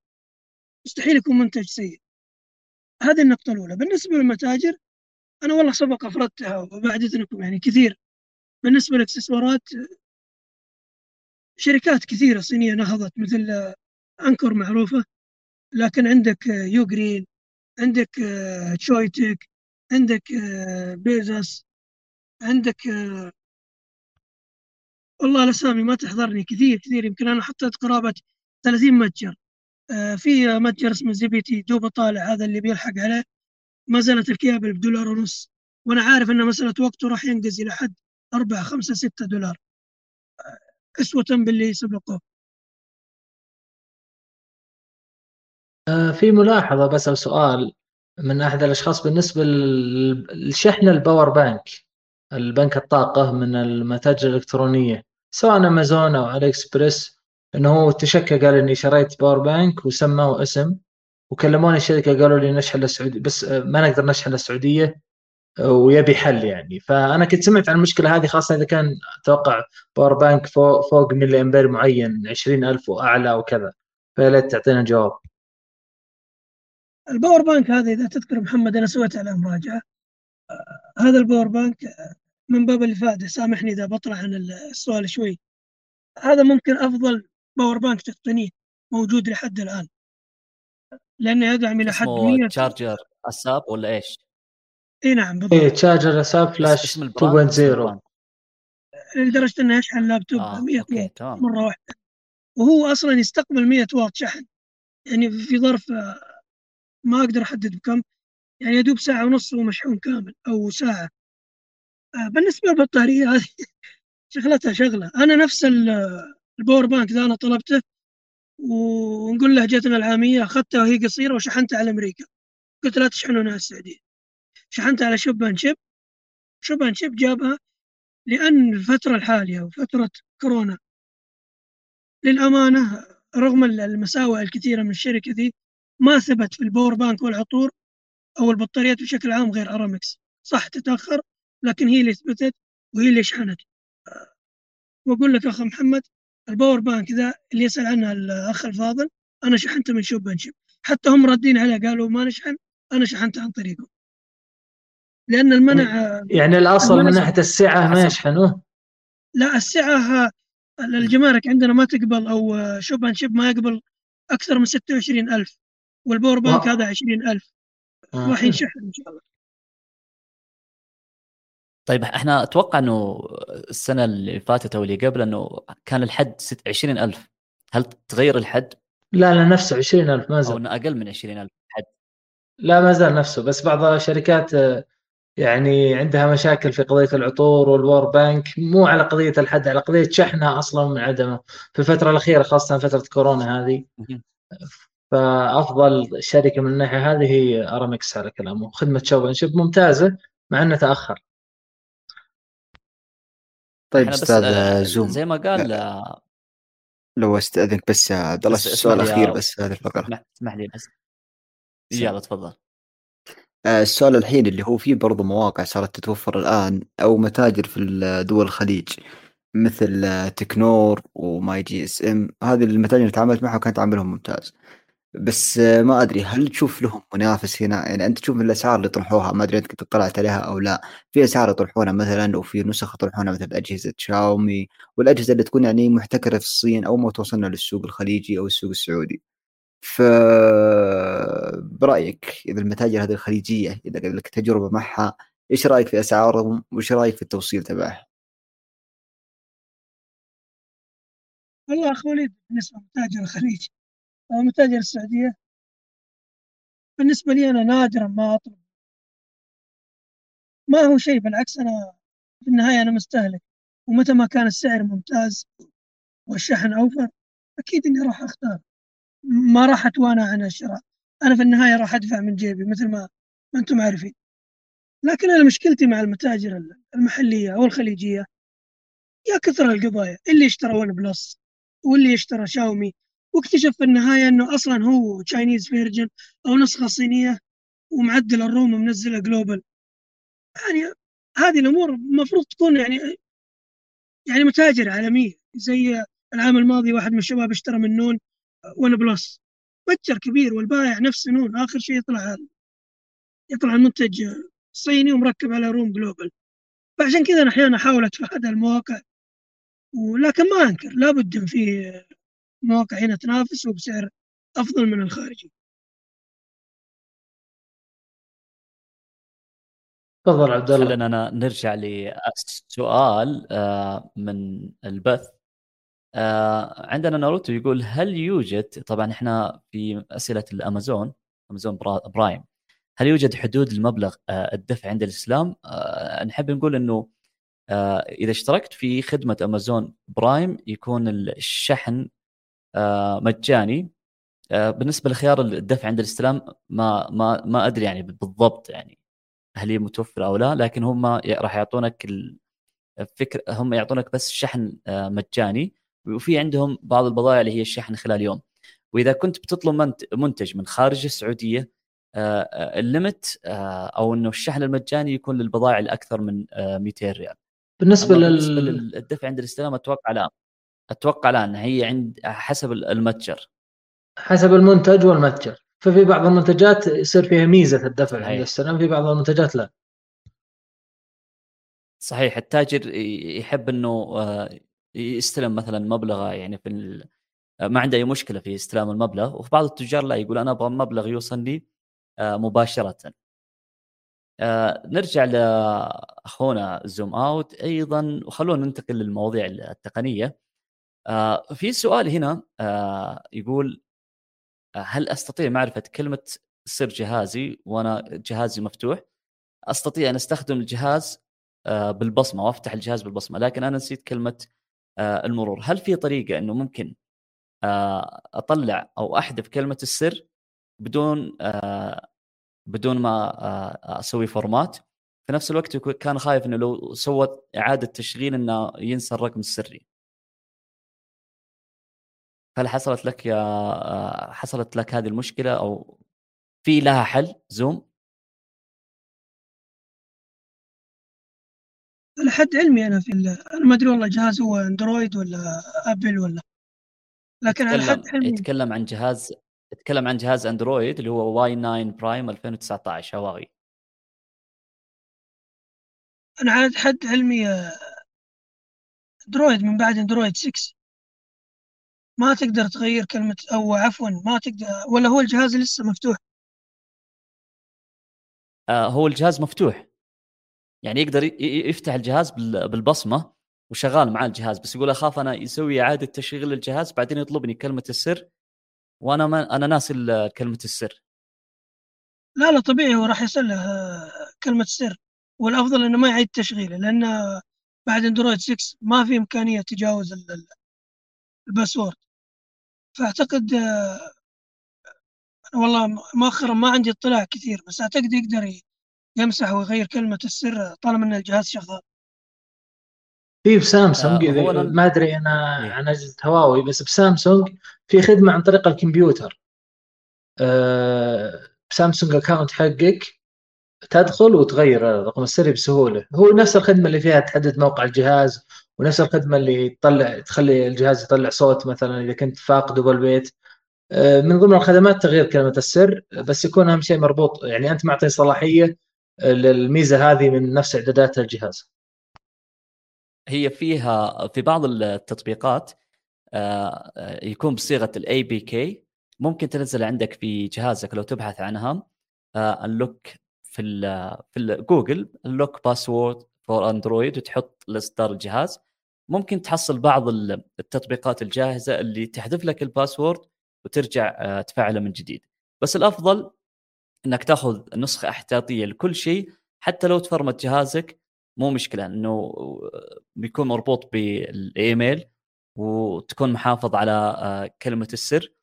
مستحيل يكون منتج سيء. هذه النقطة الأولى. بالنسبة للمتاجر أنا والله سبق أفردتها وبعد إذنكم يعني كثير. بالنسبة للإكسسوارات شركات كثيرة صينية نهضت مثل Anker معروفة. لكن عندك UGREEN عندك Choetech عندك Baseus عندك والله الأسامي ما تحضرني كثير كثير. يمكن أنا حطيت قرابة 30 متجر. آه، في متجر اسمه زي بي تي دوب طالع هذا اللي بيلحق عليه. ما زالت الكيابل بدولار ونص. وأنا عارف إن مسألة وقته راح ينقز إلى حد 4 5 6 دولار. أسوة باللي سبقوه. آه، في ملاحظة بس أو سؤال من أحد الأشخاص بالنسبة لشحن ال power bank البنك الطاقة من المتاجر الإلكترونية. سواء أمازون أو AliExpress إنه هو تشكى قال إني شريت power bank وسماه اسم وكلموني الشركة قالوا لي نشحن للسعوديه بس ما نقدر نشحن للسعودية ويبي حل يعني. فأنا كنت سمعت عن المشكلة هذه خاصة إذا كان أتوقع power bank فوق فوق ملي امبير معين 20000 وأعلى وكذا. فيا ليت تعطينا جواب. ال power bank هذا إذا تذكر محمد أنا سويت عليه مراجعه هذا ال power bank من باب الإفادة سامحني إذا بطلع عن السؤال شوي. هذا ممكن أفضل power bank تقنيه موجود لحد الآن. لأنه يدعم إلى حد 100 Chargeasap ولا إيش؟ إي نعم بالضبط. اي Charge asap Flash 2.0 لدرجة إنه يشحن لابتوب آه. 100 واط مرة واحدة. وهو أصلا يستقبل 100 واط شحن. يعني في ظرف ما أقدر أحدد بكم. يعني يدوب ساعة ونص ومشحون كامل أو ساعة. آه، بالنسبة للبطارية هذه شغلتها شغلة. أنا نفس ال power bank ذا أنا طلبته ونقول له جتنا العامية اخذتها وهي قصيرة وشحنتها على أمريكا. قلت لا تشحنونها على السعودية. شحنتها على Shop and Ship. Shop and Ship جابها لأن الفترة الحالية وفترة كورونا للأمانة رغم المساوئ الكثيرة من الشركة ذي ما ثبت في ال power bank والعطور أو البطاريات بشكل عام غير أرامكس. صح تتأخر لكن هي اللي ثبتت وهي اللي شحنت. وأقول لك اخ محمد ال power bank ذا اللي يسأل عنها الأخ الفاضل أنا شحنته من Shop and Ship حتى هم ردين عليه قالوا ما نشحن أنا شحنته عن طريقه لأن المنع يعني الأصل من ناحية السعة ما يشحنوه؟ لا السعة الجمارك عندنا ما تقبل أو Shop and Ship ما يقبل أكثر من 26000 وال power bank هذا 20000 راح آه. ينشحن إن شاء الله. طيب إحنا أتوقع إنه السنة اللي فاتت أو اللي قبل إنه كان الحد 20000 هل تغير الحد؟ لا لا نفسه 20000 ما زال. أو إنه أقل من 20000 حد؟ لا ما زال نفسه بس بعض الشركات يعني عندها مشاكل في قضية العطور وال power bank. مو على قضية الحد على قضية شحنها أصلا من عدمه. في الفترة الأخيرة خاصة فترة كورونا هذه. فأفضل شركة من الناحية هذه هي أرامكس على كلامه. خدمة ship ممتازة مع إنه تأخر. طيب أستاذ آه، زوم. زي ما قال آه، لو أستأذنك بس عبد الله السؤال الأخير بس هذه الفقرة. اسمح لي بس. يلا تفضل. آه، السؤال الحين اللي هو فيه برضو مواقع صارت تتوفر الآن أو متاجر في دول الخليج مثل تكنور وماي جي إس إم. هذه المتاجر اللي تعاملت معها وكانت عملهم ممتاز. بس ما أدري هل تشوف لهم منافس هنا؟ يعني أنت تشوف الأسعار اللي يطرحوها ما أدري أنت كنت طلعت عليها أو لا. في أسعار يطرحونها مثلا وفي نسخ يطرحونها مثل أجهزة شاومي والأجهزة اللي تكون يعني محتكرة في الصين أو ما توصلنا للسوق الخليجي أو السوق السعودي. ف برأيك إذا المتاجر هذه الخليجية إذا لك تجربة معها إيش رأيك في أسعارهم؟ وإيش رأيك في التوصيل تبعها؟ والله اخ وليد بالنسبة لمتاجر الخليج أو متاجر السعودية. بالنسبة لي أنا نادرا ما أطلب. ما هو شيء بالعكس أنا في النهاية أنا مستهلك. ومتى ما كان السعر ممتاز والشحن أوفر أكيد إني راح أختار. ما راح أتوانى عن الشراء. أنا في النهاية راح أدفع من جيبي مثل ما ما أنتم عارفين. لكن أنا مشكلتي مع المتاجر المحلية أو الخليجية يا كثر القضايا. اللي اشترى ون بلس واللي اشترى شاومي واكتشف في النهاية إنه أصلا هو Chinese version أو نسخة صينية ومعدل ال ROM ومنزله global يعني هذه الأمور المفروض تكون يعني يعني متاجر عالمية زي العام الماضي واحد من الشباب اشترى من نون ون بلس متجر كبير والبائع نفس نون آخر شيء يطلع يطلع المنتج صيني ومركب على ROM global فعشان كذا أنا أحيانا أحاول أتفادى المواقع. ولكن ما أنكر لابد في مواقع هنا تنافس وبسعر أفضل من الخارجي. تفضل عبد الله. خلينا نرجع لسؤال آه، من البث. آه، عندنا ناروتو يقول هل يوجد طبعا إحنا في أسئلة الأمازون أمازون برايم. هل يوجد حدود المبلغ آه، الدفع عند الإسلام؟ نحب نقول إنه إذا اشتركت في خدمة أمازون برايم يكون الشحن مجاني. آه، بالنسبة لخيار الدفع عند الاستلام ما ما ما أدري يعني بالضبط يعني هل هي متوفرة أو لا لكن هم راح يعطونك الفكر هم يعطونك بس شحن آه، مجاني. وفي عندهم بعض البضائع اللي هي الشحن خلال يوم. وإذا كنت بتطلب منتج من خارج السعودية آه، الليمت أو إنه الشحن المجاني يكون للبضائع الأكثر من 200 ريال. بالنسبة, لل... للدفع عند الاستلام أتوقع لا. أتوقع لا ان هي عند حسب المتجر. حسب المنتج والمتجر. ففي بعض المنتجات يصير فيها ميزة الدفع عند الاستلام في بعض المنتجات لا. صحيح. التاجر يحب إنه آه، يستلم مثلا مبلغ يعني في ما عنده أي مشكلة في استلام المبلغ. وفي بعض التجار لا يقول أنا أبغى مبلغ يوصلني آه، مباشرة. آه، نرجع لأخونا زوم أوت أيضا. وخلونا ننتقل للمواضيع التقنية. في سؤال هنا يقول هل أستطيع معرفة كلمة سر جهازي وأنا جهازي مفتوح؟ أستطيع أن أستخدم الجهاز آه، بالبصمة وأفتح الجهاز بالبصمة لكن أنا نسيت كلمة آه، المرور. هل في طريقة إنه ممكن آه، أطلع أو أحذف كلمة السر بدون بدون ما أسوي format في نفس الوقت كان خايف إنه لو سوت إعادة تشغيل إنه ينسى الرقم السري. هل حصلت لك يا آه، حصلت لك هذه المشكلة أو في لها حل؟ زوم؟ على حد علمي أنا في أنا ما أدري والله جهاز هو أندرويد ولا أبل ولا. لكن على حد علمي. يتكلم عن جهاز يتكلم عن جهاز أندرويد اللي هو واي 9 برايم 2019 هواوي؟ أنا على حد علمي أندرويد من بعد أندرويد 6 ما تقدر تغير كلمة أو عفوا ما تقدر ولا هو الجهاز لسه مفتوح؟ آه هو الجهاز مفتوح. يعني يقدر يفتح الجهاز بالبصمة وشغال مع الجهاز بس يقول أخاف أنا يسوي إعادة تشغيل للجهاز بعدين يطلبني كلمة السر وأنا ما أنا ناسي كلمة السر. لا لا طبيعي هو راح يصل له كلمة السر والأفضل إنه ما يعيد تشغيله لأن بعد اندرويد 6 ما في إمكانية تجاوز الباسورد. فأعتقد آه، والله مؤخرا ما عندي اطلاع كثير بس أعتقد يقدر يمسح ويغير كلمة السر طالما إن الجهاز شغال. في بسامسونج آه ما أدري أنا إيه؟ عن أجهزة هواوي بس بسامسونج في خدمة عن طريق الكمبيوتر. آه بسامسونج اكونت حقك تدخل وتغير الرقم السري بسهولة. هو نفس الخدمة اللي فيها تحدد موقع الجهاز ونفس الخدمة اللي تطلع تخلي الجهاز يطلع صوت مثلا إذا كنت فاقده بالبيت آه، من ضمن الخدمات تغيير كلمة السر بس يكون أهم شيء مربوط يعني أنت معطي صلاحية للميزة هذه من نفس إعدادات الجهاز. هي فيها في بعض التطبيقات آه، يكون بصيغة ال APK ممكن تنزل عندك في جهازك لو تبحث عنها. ال lock في في جوجل ال lock password for Android وتحط لاصدار الجهاز. ممكن تحصل بعض التطبيقات الجاهزة اللي تحذف لك الباسورد وترجع آه، تفعله من جديد. بس الأفضل إنك تأخذ نسخة احتياطية لكل شيء حتى لو تفرمت جهازك مو مشكلة انه آه، بيكون مربوط بالإيميل وتكون محافظ على آه، كلمة السر.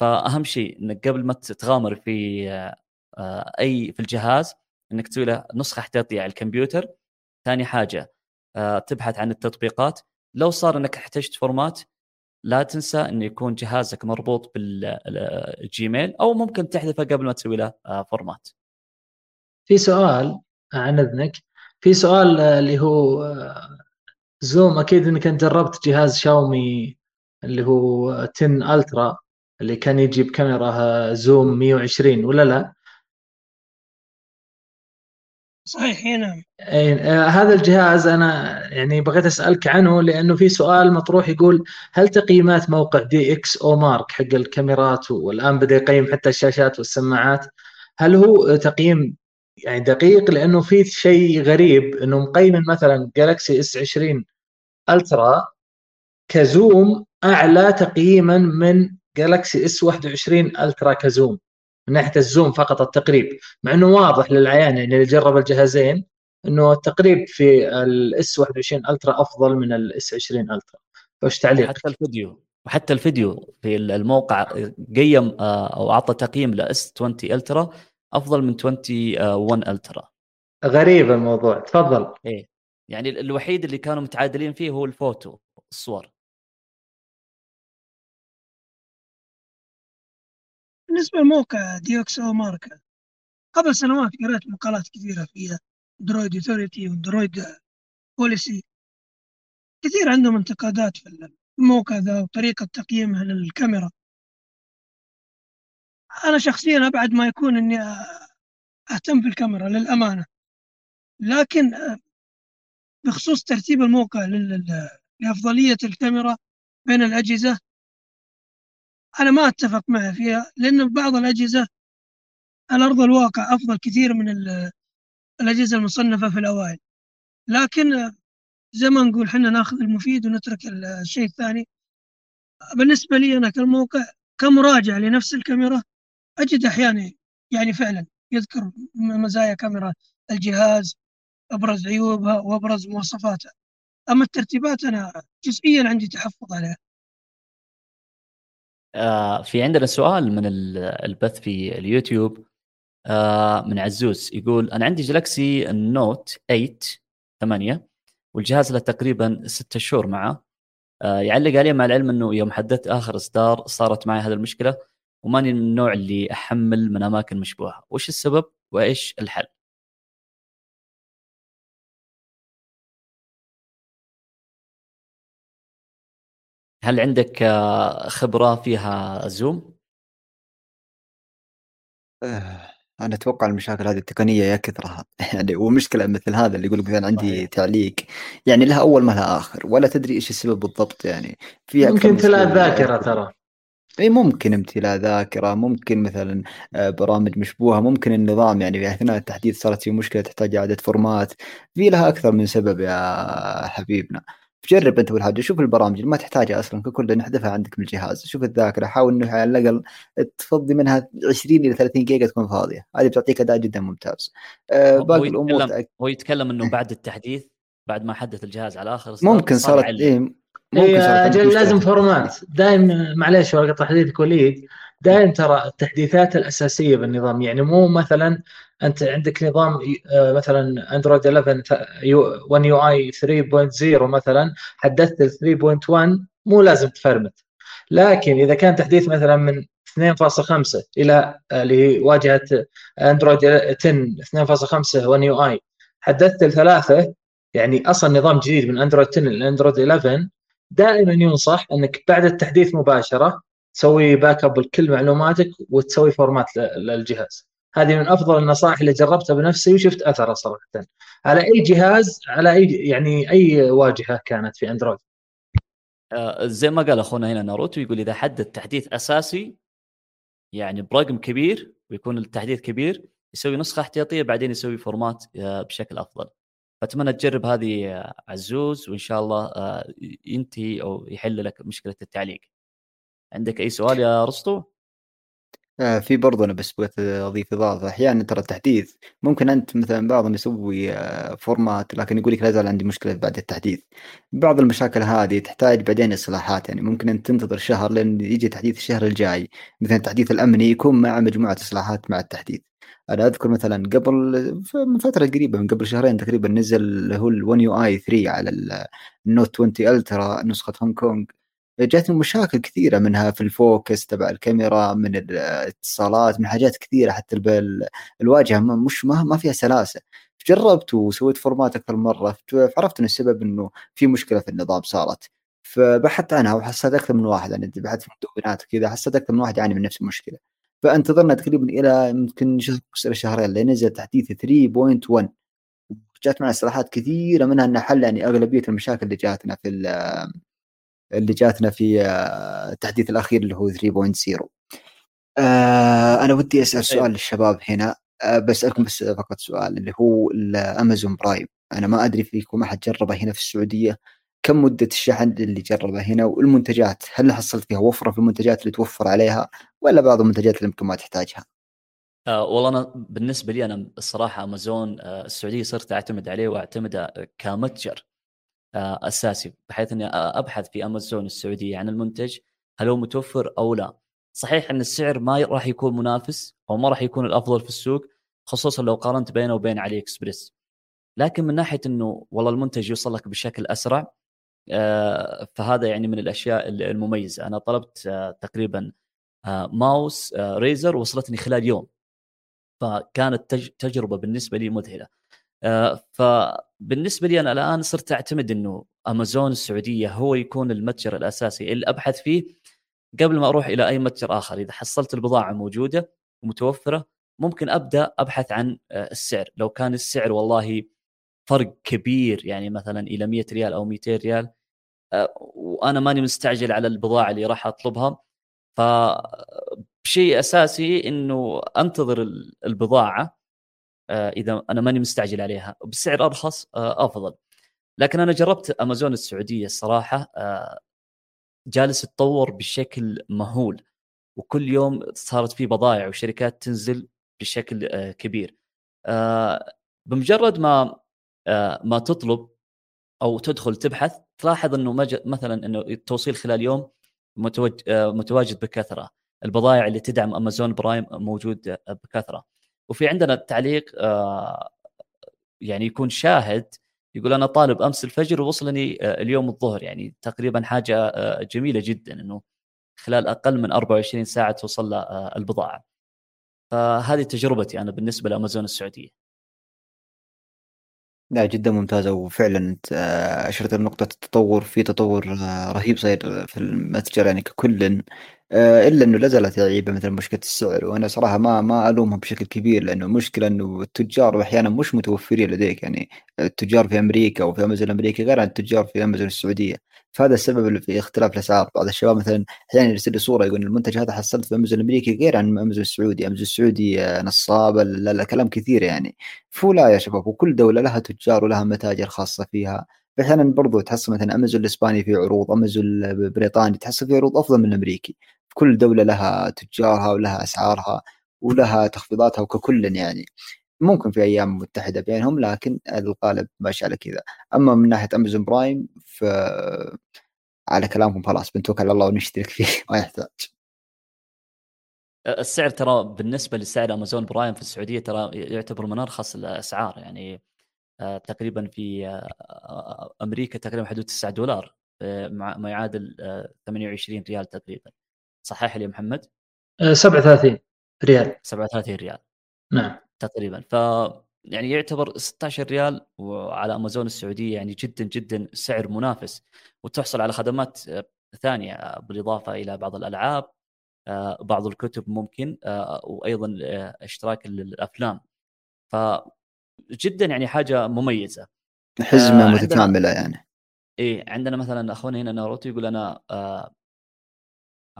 فأهم شيء إنك قبل ما تغامر في أي في الجهاز إنك تسوي له نسخة احتياطية على الكمبيوتر. ثاني حاجة تبحث عن التطبيقات لو صار إنك احتجت format لا تنسى انه يكون جهازك مربوط بالجيميل أو ممكن تحذفه قبل ما تسوي له format. في سؤال عن اذنك في سؤال اللي هو زوم أكيد إنك أنت جربت جهاز شاومي اللي هو 10 الترا اللي كان يجي بكاميرا zoom 120 ولا لا؟ صحيح نعم. آه، هذا الجهاز أنا يعني بغيت أسألك عنه لأنه في سؤال مطروح يقول هل تقييمات موقع دي إكس أو مارك حق الكاميرات والآن بدأ يقيم حتى الشاشات والسماعات هل هو تقييم يعني دقيق؟ لأنه في شيء غريب إنه مقيم مثلا جالكسي اس 20 الترا ك zoom أعلى تقييما من جالكسي اس 21 الترا ك zoom. من ناحية ال zoom فقط التقريب مع إنه واضح للعيان يعني اللي جرب الجهازين إنه التقريب في الاس 21 ألترا أفضل من الاس 20 ألترا. فايش تعليق؟ حتى الفيديو وحتى الفيديو في الموقع قيم أو أعطى تقييم لاس 20 ألترا أفضل من 21 ألترا. غريب الموضوع تفضل. إيه يعني الوحيد اللي كانوا متعادلين فيه هو الفوتو الصور. بالنسبة لموقع دي إكس أو مارك قبل سنوات قرأت مقالات كثيرة في أندرويد اوثوريتي وأندرويد بوليس كثير عندهم انتقادات في الموقع ذا وطريقة تقييمها للكاميرا. أنا شخصيا أبعد ما يكون إني أهتم بالكاميرا للأمانة. لكن بخصوص ترتيب الموقع لأفضلية الكاميرا بين الأجهزة أنا ما أتفق معه فيها لأن بعض الأجهزة على أرض الواقع أفضل كثير من الأجهزة المصنفة في الأوائل. لكن زي ما نقول حنا نأخذ المفيد ونترك الشيء الثاني. بالنسبة لي أنا كالموقع كمراجع لنفس الكاميرا أجد أحيانا يعني فعلا يذكر مزايا كاميرا الجهاز أبرز عيوبها وأبرز مواصفاتها. أما الترتيبات أنا جزئيا عندي تحفظ عليها. آه في عندنا سؤال من البث في اليوتيوب. آه من عزوز يقول أنا عندي جلاكسي نوت 8 8 والجهاز له تقريبا ستة شهور معه. آه يعلق عليه مع العلم إنه يوم حددت آخر إصدار صارت معي هذه المشكلة وماني من النوع اللي أحمل من أماكن مشبوهة. وش السبب؟ وإيش الحل؟ هل عندك آه، خبرة فيها زوم؟ آه، أنا أتوقع المشاكل هذه التقنية يا كثرها يعني ومشكلة مثل هذا اللي يقول لك مثلا عندي صحيح. تعليق. يعني لها أول ما لها آخر. ولا تدري إيش السبب بالضبط يعني. في ممكن امتلاء ذاكرة ترى. إي ممكن امتلاء ذاكرة ممكن مثلا آه، برامج مشبوهة ممكن النظام. يعني في أثناء التحديث صارت في مشكلة تحتاج إعادة format. في لها أكثر من سبب يا حبيبنا. جرب انت أول حاجة شوف البرامج اللي ما تحتاجها أصلا ككل نحذفها عندك من الجهاز. شوف الذاكرة حاول إنه على الأقل تفضي منها 20 إلى 30 جيجا تكون فاضية. هذه بتعطيك اداء جدا ممتاز. أه باقي الأمور هو يتكلم إنه بعد التحديث بعد ما حدث الجهاز على آخر ممكن صارت إيه ممكن إيه أجل لازم format. دائما معليش ورقه تحديث وليد دائما ترى التحديثات الأساسية بالنظام. يعني مو مثلا أنت عندك نظام آه، مثلا اندرويد 11 1 يو اي 3.0 مثلا حدثت ال 3.1 مو لازم تفرمت. لكن إذا كان تحديث مثلا من 2.5 إلى لواجهه اندرويد 10 2.5 1 يو اي حدثت الثلاثه يعني أصلا نظام جديد من اندرويد 10 لاندرويد 11 دائما ينصح أنك بعد التحديث مباشرة تسوي backup لكل معلوماتك وتسوي format للجهاز. هذه من أفضل النصائح اللي جربتها بنفسي وشفت أثرها صراحة. على أي جهاز على أي يعني أي واجهة كانت في أندرويد؟ آه زي ما قال أخونا هنا ناروتو يقول إذا حدد تحديث أساسي يعني برقم كبير ويكون التحديث كبير يسوي نسخة احتياطية بعدين يسوي format آه، بشكل أفضل. فأتمنى تجرب هذه آه، عزوز وإن شاء الله ينتهي أو يحل لك مشكلة التعليق. عندك أي سؤال يا رستو؟ آه في برضه أنا بس بغيت أضيف اضافه أحيانا ترى التحديث ممكن أنت مثلا بعضهم يسوي آه format لكن يقول لك لا زال عندي مشكلة بعد التحديث. بعض المشاكل هذه تحتاج بعدين إصلاحات يعني. ممكن أنت تنتظر شهر لين يجي تحديث الشهر الجاي. مثلا التحديث الأمني يكون مع مجموعة إصلاحات مع التحديث. أنا أذكر مثلا قبل من فترة قريبة من قبل شهرين تقريبا نزل هو ال1 يو اي 3 على النوت 20 الترا نسخة هونغ كونغ جاتني مشاكل كثيرة منها في ال focus تبع الكاميرا من الاتصالات من حاجات كثيرة حتى الواجهة مش ما, ما فيها سلاسة. جربت وسويت format أكثر مرة فعرفت أن السبب أنه في مشكلة في النظام صارت. فبحثت عنها وحسيت أكثر من واحد يعني بحثت في مدونات كذا حسيت أكثر من واحد يعاني من نفس المشكلة. فانتظرنا تقريبا إلى يمكن شهر شهرين لين نزل تحديث 3.1 جات معنا اصلاحات كثيرة منها انها حل يعني أغلبية المشاكل اللي جاتنا في اللي جاتنا في آه، التحديث الأخير اللي هو 3.0 آه أنا ودي أسأل طيب. سؤال للشباب هنا. آه بسألكم بس فقط سؤال اللي هو الأمازون برايم. أنا ما أدري فيكم أحد جربه هنا في السعودية. كم مدة الشحن اللي جربه هنا؟ والمنتجات هل حصلت فيها وفرة في المنتجات اللي توفر عليها ولا بعض المنتجات اللي يمكن ما تحتاجها؟ آه والله أنا بالنسبة لي أنا الصراحه أمازون آه السعودية صرت أعتمد عليه وأعتمده كمتجر. أساسي بحيث أني أبحث في أمازون السعودية عن المنتج هل هو متوفر أو لا. صحيح أن السعر ما راح يكون منافس أو ما راح يكون الأفضل في السوق خصوصا لو قارنت بينه وبين علي اكسبريس لكن من ناحية إنه والله المنتج يوصل لك بشكل أسرع آه، فهذا يعني من الأشياء المميزة. أنا طلبت آه، تقريبا آه، ماوس ريزر وصلتني خلال يوم. فكانت تجربة بالنسبة لي مذهلة. فبالنسبه لي أنا الآن صرت أعتمد إنه أمازون السعودية هو يكون المتجر الأساسي. اللي أبحث فيه قبل ما أروح إلى أي متجر آخر إذا حصلت البضاعة موجودة ومتوفرة ممكن أبدأ أبحث عن السعر. لو كان السعر والله فرق كبير يعني مثلا إلى 100 ريال أو 200 ريال آه، وأنا ماني مستعجل على البضاعة اللي راح أطلبها. فشيء أساسي إنه أنتظر البضاعة. آه، إذا أنا ماني مستعجل عليها بسعر أرخص آه، أفضل. لكن أنا جربت أمازون السعودية الصراحه جالس يتطور بشكل مهول وكل يوم صارت في بضائع وشركات تنزل بشكل كبير. بمجرد ما ما تطلب أو تدخل تبحث تلاحظ إنه مثلا إنه التوصيل خلال يوم متواجد بكثرة. البضائع اللي تدعم أمازون برايم موجود بكثرة. وفي عندنا التعليق آه، يعني يكون شاهد يقول أنا طالب أمس الفجر ووصلني آه، اليوم الظهر يعني تقريبا حاجة آه، جميلة جدا إنه خلال أقل من 24 ساعة توصل له البضاعة. فهذه تجربتي أنا بالنسبة لأمازون السعودية. لا جدا ممتازة وفعلا أنت أشرت لنقطة التطور. في تطور رهيب صاير في المتجر يعني ككل إلا إنه لا زالت عيبه مثل مشكلة السعر. وأنا صراحة ما ما ألومهم بشكل كبير لأنه المشكلة إنه التجار أحيانا مش متوفرين لديك. يعني التجار في أمريكا وفي أمازون الأمريكي غير عن التجار في أمازون السعودية. فهذا السبب في اختلاف الأسعار. بعض الشباب مثلا أحيانا يرسل لي صورة يقول المنتج هذا حصلت في أمازون الأمريكي غير عن أمازون السعودي. أمازون السعودي آه، نصاب لا لا كلام كثير يعني. فلا يا شباب وكل دولة لها تجار ولها متاجر خاصة فيها. أحيانا برضو تحصل مثلا أمازون الإسباني في عروض أمازون البريطاني تحصل في عروض أفضل من الأمريكي. كل دولة لها تجارها ولها أسعارها ولها تخفيضاتها وككل يعني. ممكن في أيام متحدة بينهم لكن الغالب ماشي على كذا. أما من ناحية أمازون برايم ف على كلامكم خلاص بنتوكل على الله ونشترك فيه ما يحتاج. السعر ترى بالنسبة لسعر أمازون برايم في السعودية ترى يعتبر من أرخص الأسعار يعني آه، تقريبا في آه، أمريكا تقريبا حدود 9 دولار آه، ما يعادل 28 ريال تقريبا. صحح لي يا محمد؟ 37 ريال. 37 ريال. نعم. تقريبا. ف يعني يعتبر 16 ريال وعلى أمازون السعودية يعني جدا جدا سعر منافس وتحصل على خدمات ثانية بالإضافة إلى بعض الألعاب بعض الكتب ممكن وأيضا إشتراك الافلام ف جدا يعني حاجة مميزة. حزمة آه متكاملة يعني. إيه عندنا مثلا أخونا هنا ناروتو يقول أنا آه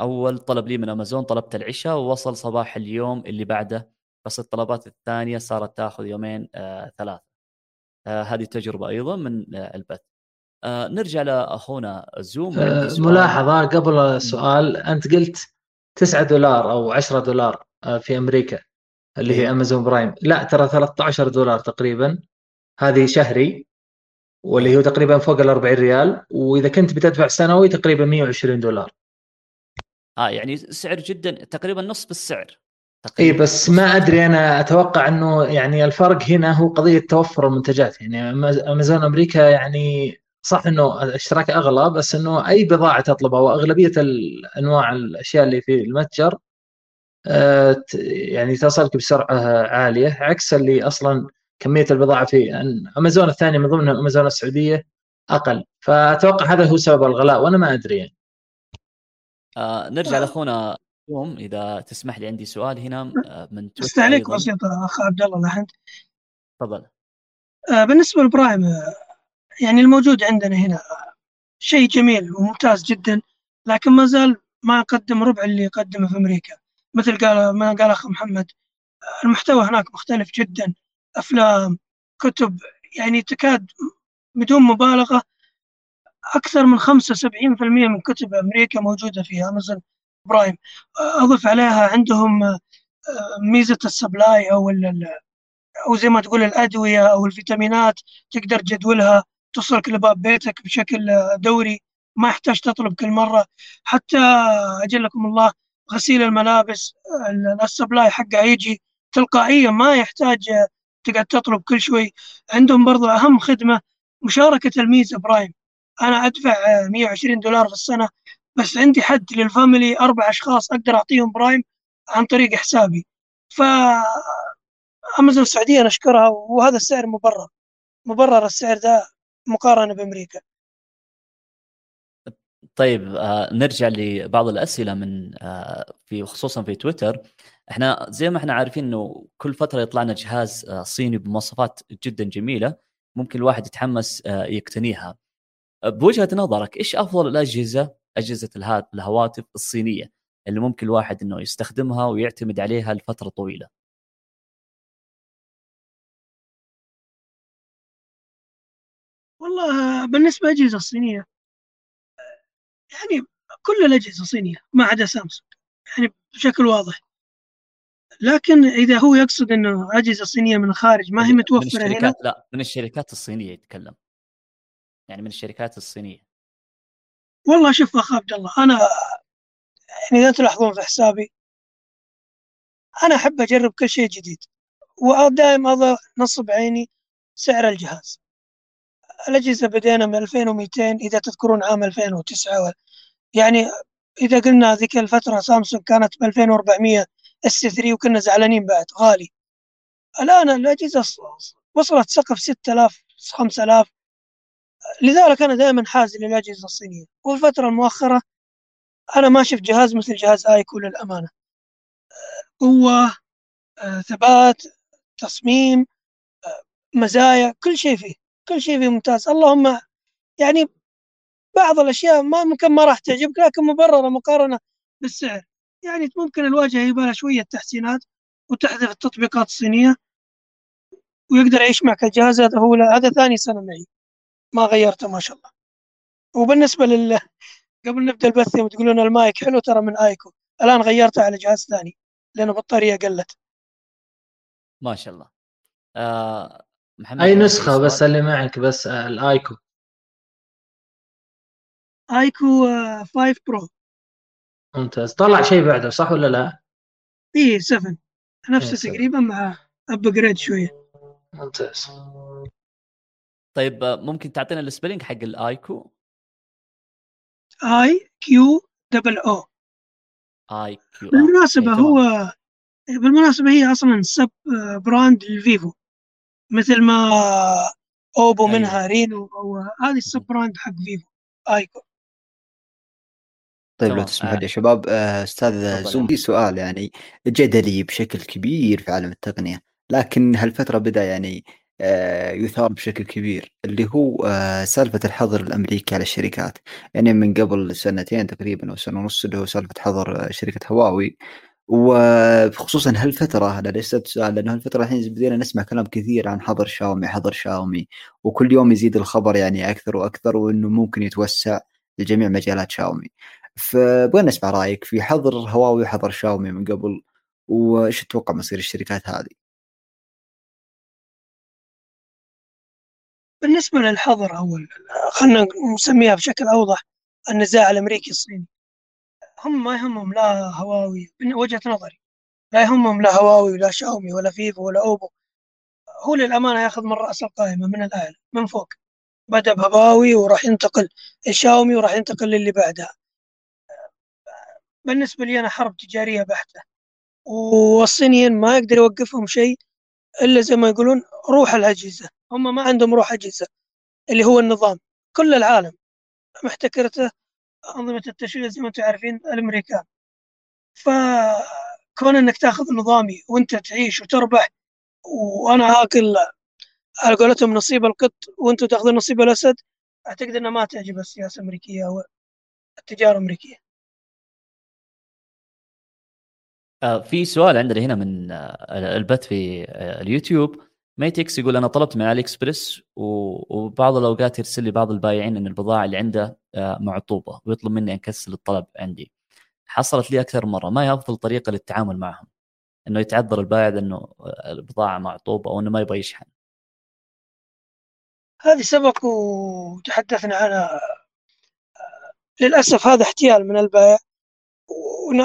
أول طلب لي من أمازون طلبت العشاء ووصل صباح اليوم اللي بعده. بس الطلبات الثانية صارت تأخذ يومين آه ثلاثة. آه هذه تجربه أيضا من آه البث آه نرجع لأخونا زوم. آه ملاحظة قبل السؤال أنت قلت 9 دولار أو 10 دولار آه في أمريكا اللي هي أمازون برايم. لا ترى 13 دولار تقريبا. هذه شهري واللي هو تقريبا فوق ال 40 ريال. وإذا كنت بتدفع سنوي تقريبا 120 دولار. آه يعني سعر جدا تقريبا نصف السعر اي بس ما أدري أنا أتوقع إنه يعني الفرق هنا هو قضية توفر المنتجات. يعني أمازون أمريكا يعني صح إنه الاشتراك أغلى بس إنه أي بضاعة تطلبها وأغلبية الانواع الأشياء اللي في المتجر آه، يعني تصلك بسرعة عالية. عكس اللي أصلا كمية البضاعة في أمازون الثانية من ضمنها أمازون السعودية أقل. فأتوقع هذا هو سبب الغلاء وأنا ما أدري يعني. آه نرجع لأخونا يوم إذا تسمح لي عندي سؤال هنا آه، من تويتر تعليق بسيط أخ عبد الله لحنت تفضل. آه بالنسبة للبرايم آه، يعني الموجود عندنا هنا شيء جميل وممتاز جدا لكن ما زال ما يقدم ربع اللي يقدمه في أمريكا. مثل قال ما قال أخ محمد المحتوى هناك مختلف جدا أفلام كتب يعني تكاد بدون مبالغة أكثر من 75% من كتب أمريكا موجودة في أمازون برايم. أضف عليها عندهم آه، ميزة ال supply أو أو زي ما تقول الأدوية أو الفيتامينات تقدر تجدولها توصلك لباب بيتك بشكل دوري ما يحتاج تطلب كل مرة. حتى أجلكم الله غسيل الملابس ال supply حقه يجي تلقائيا ما يحتاج تقعد تطلب كل شوي. عندهم برضو أهم خدمة مشاركة الميزة برايم. أنا أدفع 120 دولار في السنة بس عندي حد لل family أربع أشخاص أقدر أعطيهم برايم عن طريق حسابي. ف أمازون السعودية نشكرها وهذا السعر مبرر مبرر السعر ده مقارنة بأمريكا. طيب آه نرجع لبعض الأسئلة من آه في خصوصا في تويتر. إحنا زي ما إحنا عارفين إنه كل فترة يطلع لنا جهاز آه صيني بمواصفات جدا جميلة ممكن الواحد يتحمس آه يقتنيها. بوجهة نظرك إيش أفضل الأجهزة أجهزة الهواتف الصينية اللي ممكن الواحد إنه يستخدمها ويعتمد عليها لفترة طويلة؟ والله بالنسبة للأجهزة الصينية يعني كل الأجهزة صينية ما عدا سامسونج يعني بشكل واضح. لكن إذا هو يقصد إنه أجهزة صينية من الخارج ما هي متوفرة من الشركات هنا؟ لا من الشركات الصينية يتكلم. يعني من الشركات الصينية؟ والله شوف اخ عبد الله أنا يعني إذا تلاحظون في حسابي أنا أحب أجرب كل شيء جديد ودائما اضع نصب عيني سعر الجهاز. الأجهزة بدينا من 2200 إذا تذكرون عام 2009 يعني إذا قلنا ذيك الفترة سامسونج كانت ب 2400 إس 3 وكنا زعلانين بعد غالي. الآن الأجهزة وصلت سقف 6000 5000 لذلك أنا دائما حازل للأجهزة الصينية. والفترة المؤخرة أنا ما شفت جهاز مثل جهاز آيكو للأمانة. قوة آه، ثبات تصميم آه، مزايا كل شيء فيه كل شيء فيه ممتاز. اللهم يعني بعض الأشياء ما ممكن ما راح تعجبك لكن مبررة مقارنة بالسعر. يعني ممكن الواجهة يبغى شوية تحسينات وتحذف التطبيقات الصينية ويقدر يعيش معك الجهاز هذا هو هذا ثاني سنه معي. ما غيرته ما شاء الله. وبالنسبة لل قبل نبدأ البث يوم تقولون المايك حلو ترى من آيكو. الآن غيرته على جهاز ثاني لأنه البطاريه قلت. ما شاء الله. آه محمد أي نسخة بس اللي معك بس آه، ال iQOO. iQOO 5 آه، Pro. ممتاز. طلع شيء بعده صح ولا لا؟ اي 7 نفسه تقريبا مع upgrade شوية. ممتاز. طيب آه، ممكن تعطينا ال spelling حق ال iQOO I Q double أو اي كيو بالمناسبة هو بالمناسبة هي أصلا sub-brand للفيفو مثل ما أوبو أيوة. منها رينو أو هذه ال sub-brand حق فيفو iQOO طيب لو تسمح لي يا شباب آه، أستاذ زوم في سؤال يعني جدلي بشكل كبير في عالم التقنية لكن هالفترة بدأ يعني آه، يثار بشكل كبير اللي هو آه، سالفة الحظر الأمريكي على الشركات. يعني من قبل سنتين تقريبا أو سنة ونص اللي هو سالفة حظر شركة هواوي. وخصوصا هالفترة أنا ليش سألت سؤال؟ لأنه هالفترة الحين بدينا نسمع كلام كثير عن حظر شاومي حظر شاومي. وكل يوم يزيد الخبر يعني أكثر وأكثر وإنه ممكن يتوسع لجميع مجالات شاومي. فبغينا نسمع رأيك في حظر هواوي وحظر شاومي من قبل وإيش تتوقع مصير الشركات هذه؟ بالنسبة للحظر أو خلينا نسميها بشكل أوضح النزاع الأمريكي الصيني. هم ما يهمهم لا هواوي من وجهة نظري لا يهمهم لا هواوي ولا شاومي ولا فيفو ولا أوبو. هو للأمانة ياخذ من رأس القائمة من الأعلى من فوق. بدأ بهواوي وراح ينتقل الشاومي وراح ينتقل للي بعدها. بالنسبة لي أنا حرب تجارية بحتة والصينيين ما يقدر يوقفهم شيء إلا زي ما يقولون روح الأجهزة. هم ما عندهم روح أجهزة اللي هو النظام. كل العالم محتكرته أنظمة التشغيل زي ما أنتم عارفين الأمريكان. فكون أنك تأخذ نظامي وأنت تعيش وتربح وأنا آكل على قولتهم نصيب القط وأنتم تأخذون نصيب الأسد أعتقد أنها ما تعجب السياسة الأمريكية أو التجارة الأمريكية. آه، في سؤال عندنا هنا من آه، البث في آه، اليوتيوب. ميتكس يقول أنا طلبت من علي اكسبرس وبعض الأوقات يرسل لي بعض البايعين إن البضاعة اللي عنده آه، معطوبة ويطلب مني أ cancel الطلب عندي. حصلت لي أكثر مرة. ما هي أفضل طريقة للتعامل معهم؟ إنه يتعذر البائع إنه آه، البضاعة معطوبة أو إنه ما يبغى يشحن. هذه سبق وتحدثنا عنها. للأسف هذا احتيال من البائع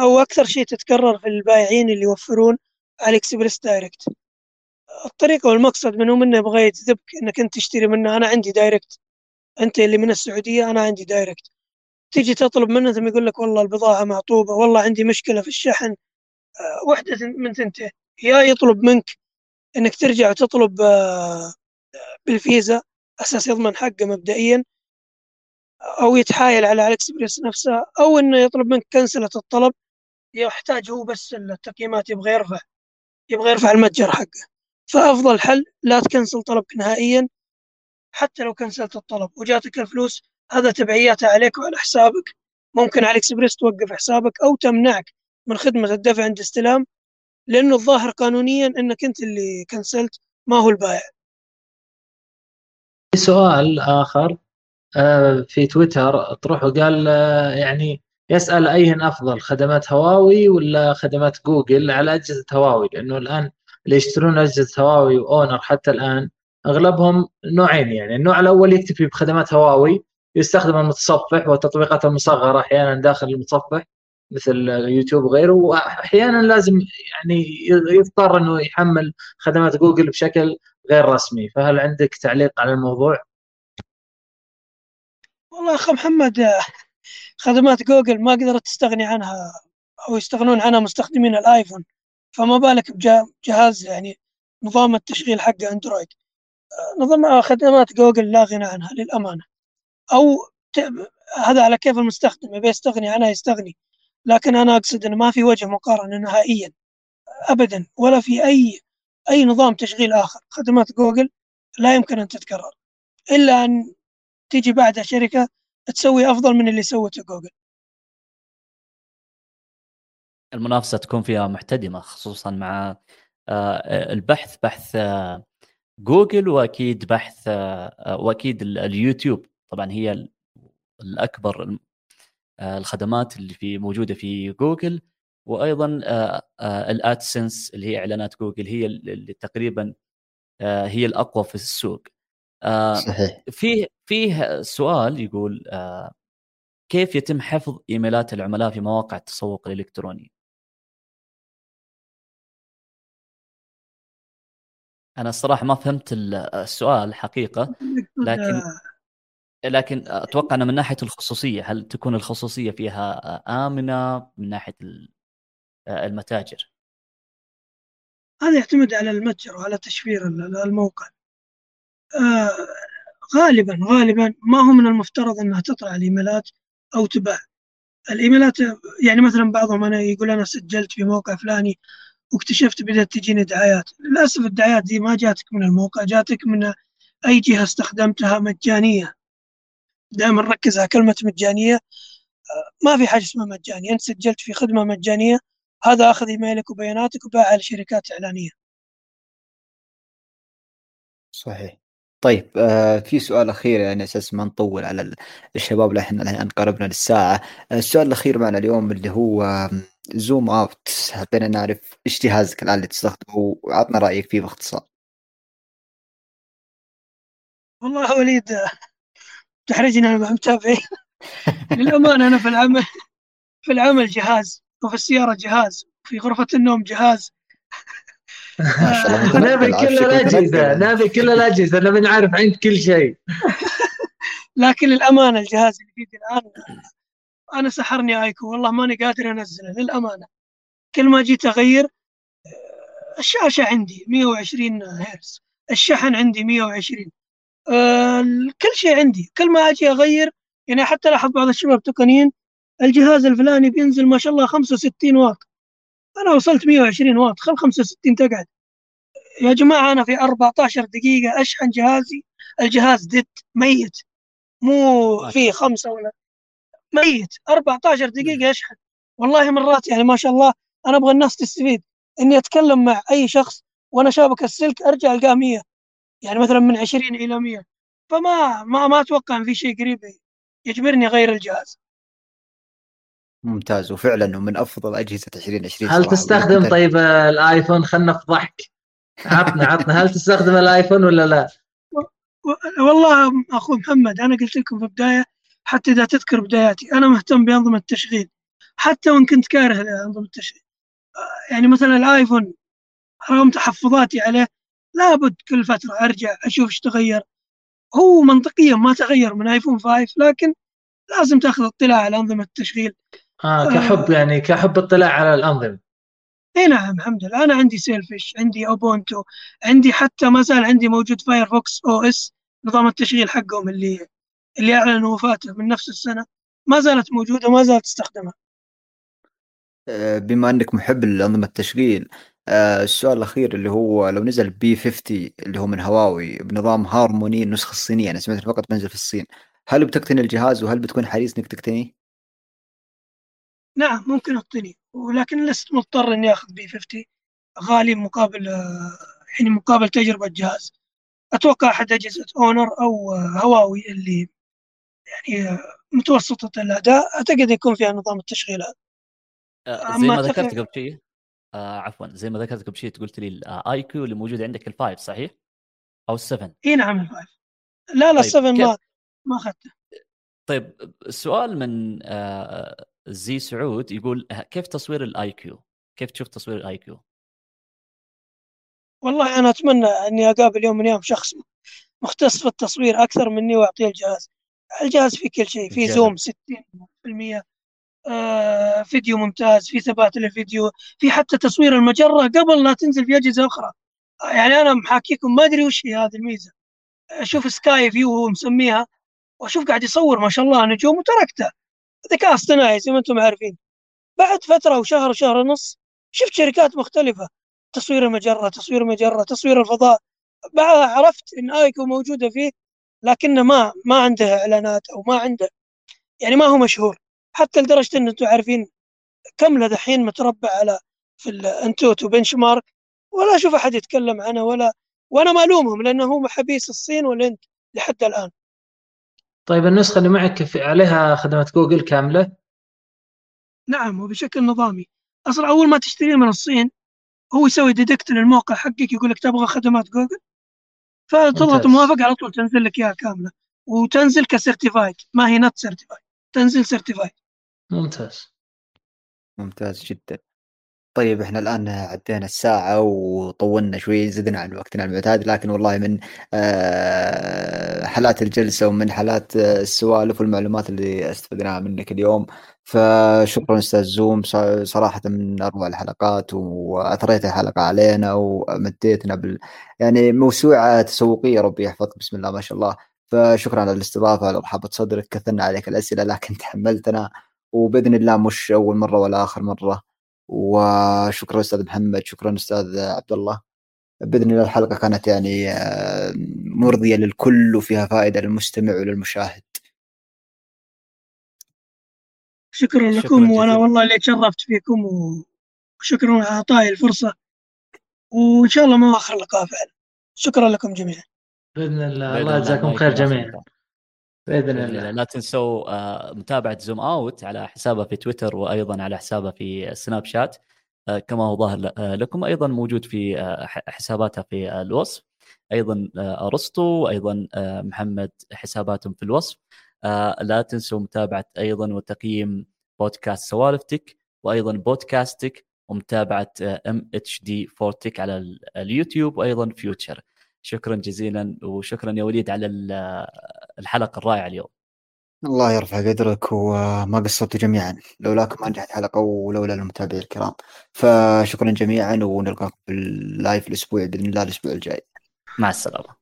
وأكثر شيء تتكرر في البائعين اللي يوفرون على اكسبريس direct. الطريقة والمقصد منه منه يبغى يجذبك إنك أنت تشتري منه. أنا عندي direct. أنت اللي من السعودية أنا عندي direct. تيجي تطلب منه ثم يقول لك والله البضاعة معطوبة والله عندي مشكلة في الشحن. آه، وحدة من ثنتين. يا يطلب منك إنك ترجع وتطلب آه، بالفيزا أساس يضمن حقه مبدئيا. أو يتحايل على الإكسبريس نفسها أو إنه يطلب منك كنسلة الطلب. يحتاج هو بس التقييمات يبغى يرفع. يبغى يرفع المتجر حقه. فأفضل حل لا تكنسل طلبك نهائيا حتى لو كنسلت الطلب وجاتك الفلوس هذا تبعياتها عليك وعلى حسابك. ممكن على إكسبريس توقف حسابك أو تمنعك من خدمة الدفع عند استلام لأنه الظاهر قانونيا إنك أنت اللي كنسلت ما هو البائع. سؤال آخر آه، في تويتر طرح وقال آه، يعني يسأل ايهن أفضل خدمات هواوي ولا خدمات جوجل على أجهزة هواوي؟ لأنه الآن اللي يشترون أجهزة هواوي وأونر حتى الآن أغلبهم نوعين يعني. النوع الأول يكتفي بخدمات هواوي يستخدم المتصفح والتطبيقات المصغرة أحيانا داخل المتصفح مثل يوتيوب وغيره واحيانا لازم يعني يضطر إنه يحمل خدمات جوجل بشكل غير رسمي. فهل عندك تعليق على الموضوع؟ والله اخ محمد خدمات جوجل ما قدرت تستغني عنها أو يستغنون عنها مستخدمين الآيفون. فما بالك بجهاز يعني نظام التشغيل حقه أندرويد. نظام خدمات جوجل لا غنى عنها للأمانة. أو هذا على كيف المستخدم؟ يبي يستغني عنها يستغني. لكن أنا أقصد انه ما في وجه مقارنة نهائيا ابدا ولا في أي أي نظام تشغيل آخر. خدمات جوجل لا يمكن أن تتكرر. إلا أن تيجي بعدها شركة تسوي أفضل من اللي سوته جوجل. المنافسة تكون فيها محتدمة خصوصا مع آه، البحث بحث آه، جوجل وأكيد بحث آه، وأكيد اليوتيوب. طبعا هي الأكبر الخدمات اللي في موجودة في جوجل. وأيضا ال AdSense اللي هي إعلانات جوجل هي اللي تقريبا هي الأقوى في السوق. صحيح. فيه فيه سؤال يقول كيف يتم حفظ إيميلات العملاء في مواقع التسوق الإلكتروني؟ أنا الصراحة ما فهمت السؤال حقيقة لكن لكن أتوقع أنه من ناحية الخصوصية هل تكون الخصوصية فيها آمنة من ناحية المتاجر؟ هذا يعتمد على المتجر وعلى تشفير الموقع. آه غالبا غالبا ما هو من المفترض أنها تطلع الإيميلات أو تباع. الإيميلات يعني مثلا بعضهم أنا يقول أنا سجلت في موقع فلاني واكتشفت بدأت تجيني دعايات. للأسف الدعايات دي ما جاتك من الموقع جاتك من أي جهة استخدمتها مجانية. دائما ركز على كلمة مجانية. ما في حاجة اسمها مجاني أنت سجلت في خدمة مجانية. هذا أخذ إيميلك وبياناتك وباعها لشركات إعلانية. صحيح. طيب آه في سؤال أخير يعني أساس ما نطول على الشباب إحنا الآن قربنا للساعة. آه، السؤال الأخير معنا اليوم اللي هو زوم أوت حبينا نعرف إيش جهازك الآن اللي تستخدمه وعطنا رأيك فيه باختصار. والله وليد تحرجني أنا مع متابعين للأمانة أنا في العمل في العمل جهاز وفي السيارة جهاز في غرفة النوم جهاز. نبي كل الأجهزة نبي كل الأجهزة نبي نعرف عند كل شيء. لكن للامانه الجهاز اللي في الآن أنا سحرني ايكو والله ماني قادر انزله للأمانة. كل ما جيت أغير الشاشه عندي 120 هرتز الشحن عندي 120 آه كل شيء عندي. كل ما أجي أغير يعني حتى لاحظ بعض الشباب تقنيين الجهاز الفلاني بينزل ما شاء الله 65 واط. أنا وصلت 120 واط خل 65 تقعد. يا جماعة أنا في 14 دقيقة أشحن جهازي الجهاز ديد ميت. مو في خمسة ولا ميت. 14 دقيقة اشحن والله مرات يعني ما شاء الله أنا أبغى الناس تستفيد. إني أتكلم مع أي شخص وأنا شابك السلك أرجع ألقاه 100 يعني مثلا من 20 إلى 100 فما ما ما أتوقع إن في شيء قريب يجبرني أغير الجهاز. ممتاز. وفعلا من أفضل أجهزة 2020 هل تستخدم طيب الآيفون؟ خلنا في ضحك. عطنا عطنا. هل تستخدم الآيفون ولا لا؟ والله أخوي محمد أنا قلت لكم في البداية حتى إذا تذكر بداياتي أنا مهتم بأنظمة التشغيل حتى وإن كنت كاره لأنظمة التشغيل. آه، يعني مثلا الآيفون رغم تحفظاتي عليه لابد كل فترة أرجع أشوف إيش تغير. هو منطقيا ما تغير من آيفون 5 لكن لازم تأخذ اطلاع على أنظمة التشغيل. آه. كحب يعني كحب اطلاع على الأنظمة. إي نعم الحمد لله. أنا عندي Sailfish عندي Ubuntu عندي حتى ما زال عندي موجود Firefox OS نظام التشغيل حقهم اللي اللي أعلنوا وفاته من نفس السنة ما زالت موجودة ما زالت تستخدمها آه، بما أنك محب لأنظمة التشغيل آه، السؤال الأخير اللي هو لو نزل P50 اللي هو من هواوي بنظام هارموني النسخة الصينية أنا سمعت فقط بنزل في الصين هل بتقتني الجهاز وهل بتكون حريص إنك تقتنيه؟ نعم ممكن أقتني ولكن لست مضطر إني أخذ P50 غالي مقابل يعني مقابل تجربة جهاز أتوقع أحد أجهزة Honor أو هواوي اللي يعني متوسطة الأداء. أعتقد يكون فيها نظام التشغيل هذا آه، زي ما ذكرت قبل شيء آه عفوا زي ما ذكرت قبل شيء قلت لي ال iQOO اللي موجود عندك ال Five صحيح؟ أو ال Seven إي نعم ال Five لا لا طيب ال Seven ما ما أخذته. طيب السؤال من آه زي سعود يقول كيف تصوير ال iQOO؟ كيف تشوف تصوير ال iQOO؟ والله أنا أتمنى أني أقابل يوم من الأيام شخص مختص في التصوير أكثر مني وأعطيه الجهاز. الجهاز فيه كل شيء فيه zoom 60% آه فيديو ممتاز في ثبات للفيديو في حتى تصوير المجرة قبل لا تنزل في أجهزة أخرى. يعني أنا محاكيكم ما أدري وش هي هذه الميزة. أشوف سكاي فيو هو مسميها وأشوف قاعد يصور ما شاء الله نجوم وتركته. ذكاء اصطناعي زي ما أنتم عارفين. بعد فترة وشهر وشهر ونص شفت شركات مختلفة. تصوير المجرة تصوير المجرة تصوير الفضاء. بعدها عرفت إن آيكو موجودة فيه. لكنه ما ما عنده إعلانات أو ما عنده يعني ما هو مشهور. حتى لدرجة إن أنتم عارفين كم له دحين متربع على في ال AnTuTu benchmark ولا أشوف أحد يتكلم عنه ولا وأنا ما ألومهم لأنه هو حبيس الصين والهند لحد الآن. طيب النسخة اللي معك في عليها خدمة جوجل كاملة؟ نعم وبشكل نظامي. أصلا أول ما تشتري من الصين هو يسوي detect للموقع حقك يقول لك تبغى خدمات جوجل؟ فتضغط موافق على طول تنزل لك إياها كاملة. وتنزل ك certified ما هي not certified تنزل certified ممتاز. ممتاز جدا. طيب إحنا الآن عدينا الساعة وطولنا شوي زدنا عن وقتنا المعتاد لكن والله من آه، حلاة الجلسة ومن حلاة السوالف والمعلومات اللي استفدناها منك اليوم. فشكرا أستاذ Zoom صراحة من أروع الحلقات وأثريت الحلقة علينا ومديتنا بال يعني موسوعة تسوقية ربي يحفظك بسم الله ما شاء الله. فشكرا على الاستضافة على رحابة صدرك كثرنا عليك الأسئلة لكن تحملتنا. وبإذن الله مش أول مرة ولا آخر مرة وشكرا أستاذ محمد شكرا أستاذ عبد الله. بإذن الله الحلقة كانت يعني آه، مرضية للكل وفيها فائدة للمستمع وللمشاهد. شكرا لكم وأنا والله اللي تشرفت فيكم وشكرا على إعطائي الفرصة وإن شاء الله ما أخر لقاء فعلا. شكرا لكم جميعا. بإذن الله الله يجزاكم خير جميعا. بإذن الله. لا تنسوا آه، متابعة Zoom Out على حسابه في تويتر وأيضا على حسابه في سناب شات آه، كما هو ظاهر آه، لكم. أيضا موجود في حساباتها في الوصف. أيضا أرسطو وأيضا محمد حساباتهم في الوصف. لا تنسوا متابعة أيضا وتقييم بودكاست سوالفتك وأيضا بودكاستك ومتابعة ام اتش دي فورتك على اليوتيوب وأيضا Future شكرا جزيلا وشكرا يا وليد على الحلقة الرائعة اليوم. الله يرفع قدرك وما قصرتوا جميعا. لولاكم ما نجحت حلقة ولولا المتابعين الكرام. فشكرا جميعا ونلقاكم في ال live الأسبوع بإذن الله الأسبوع الجاي. مع السلامة.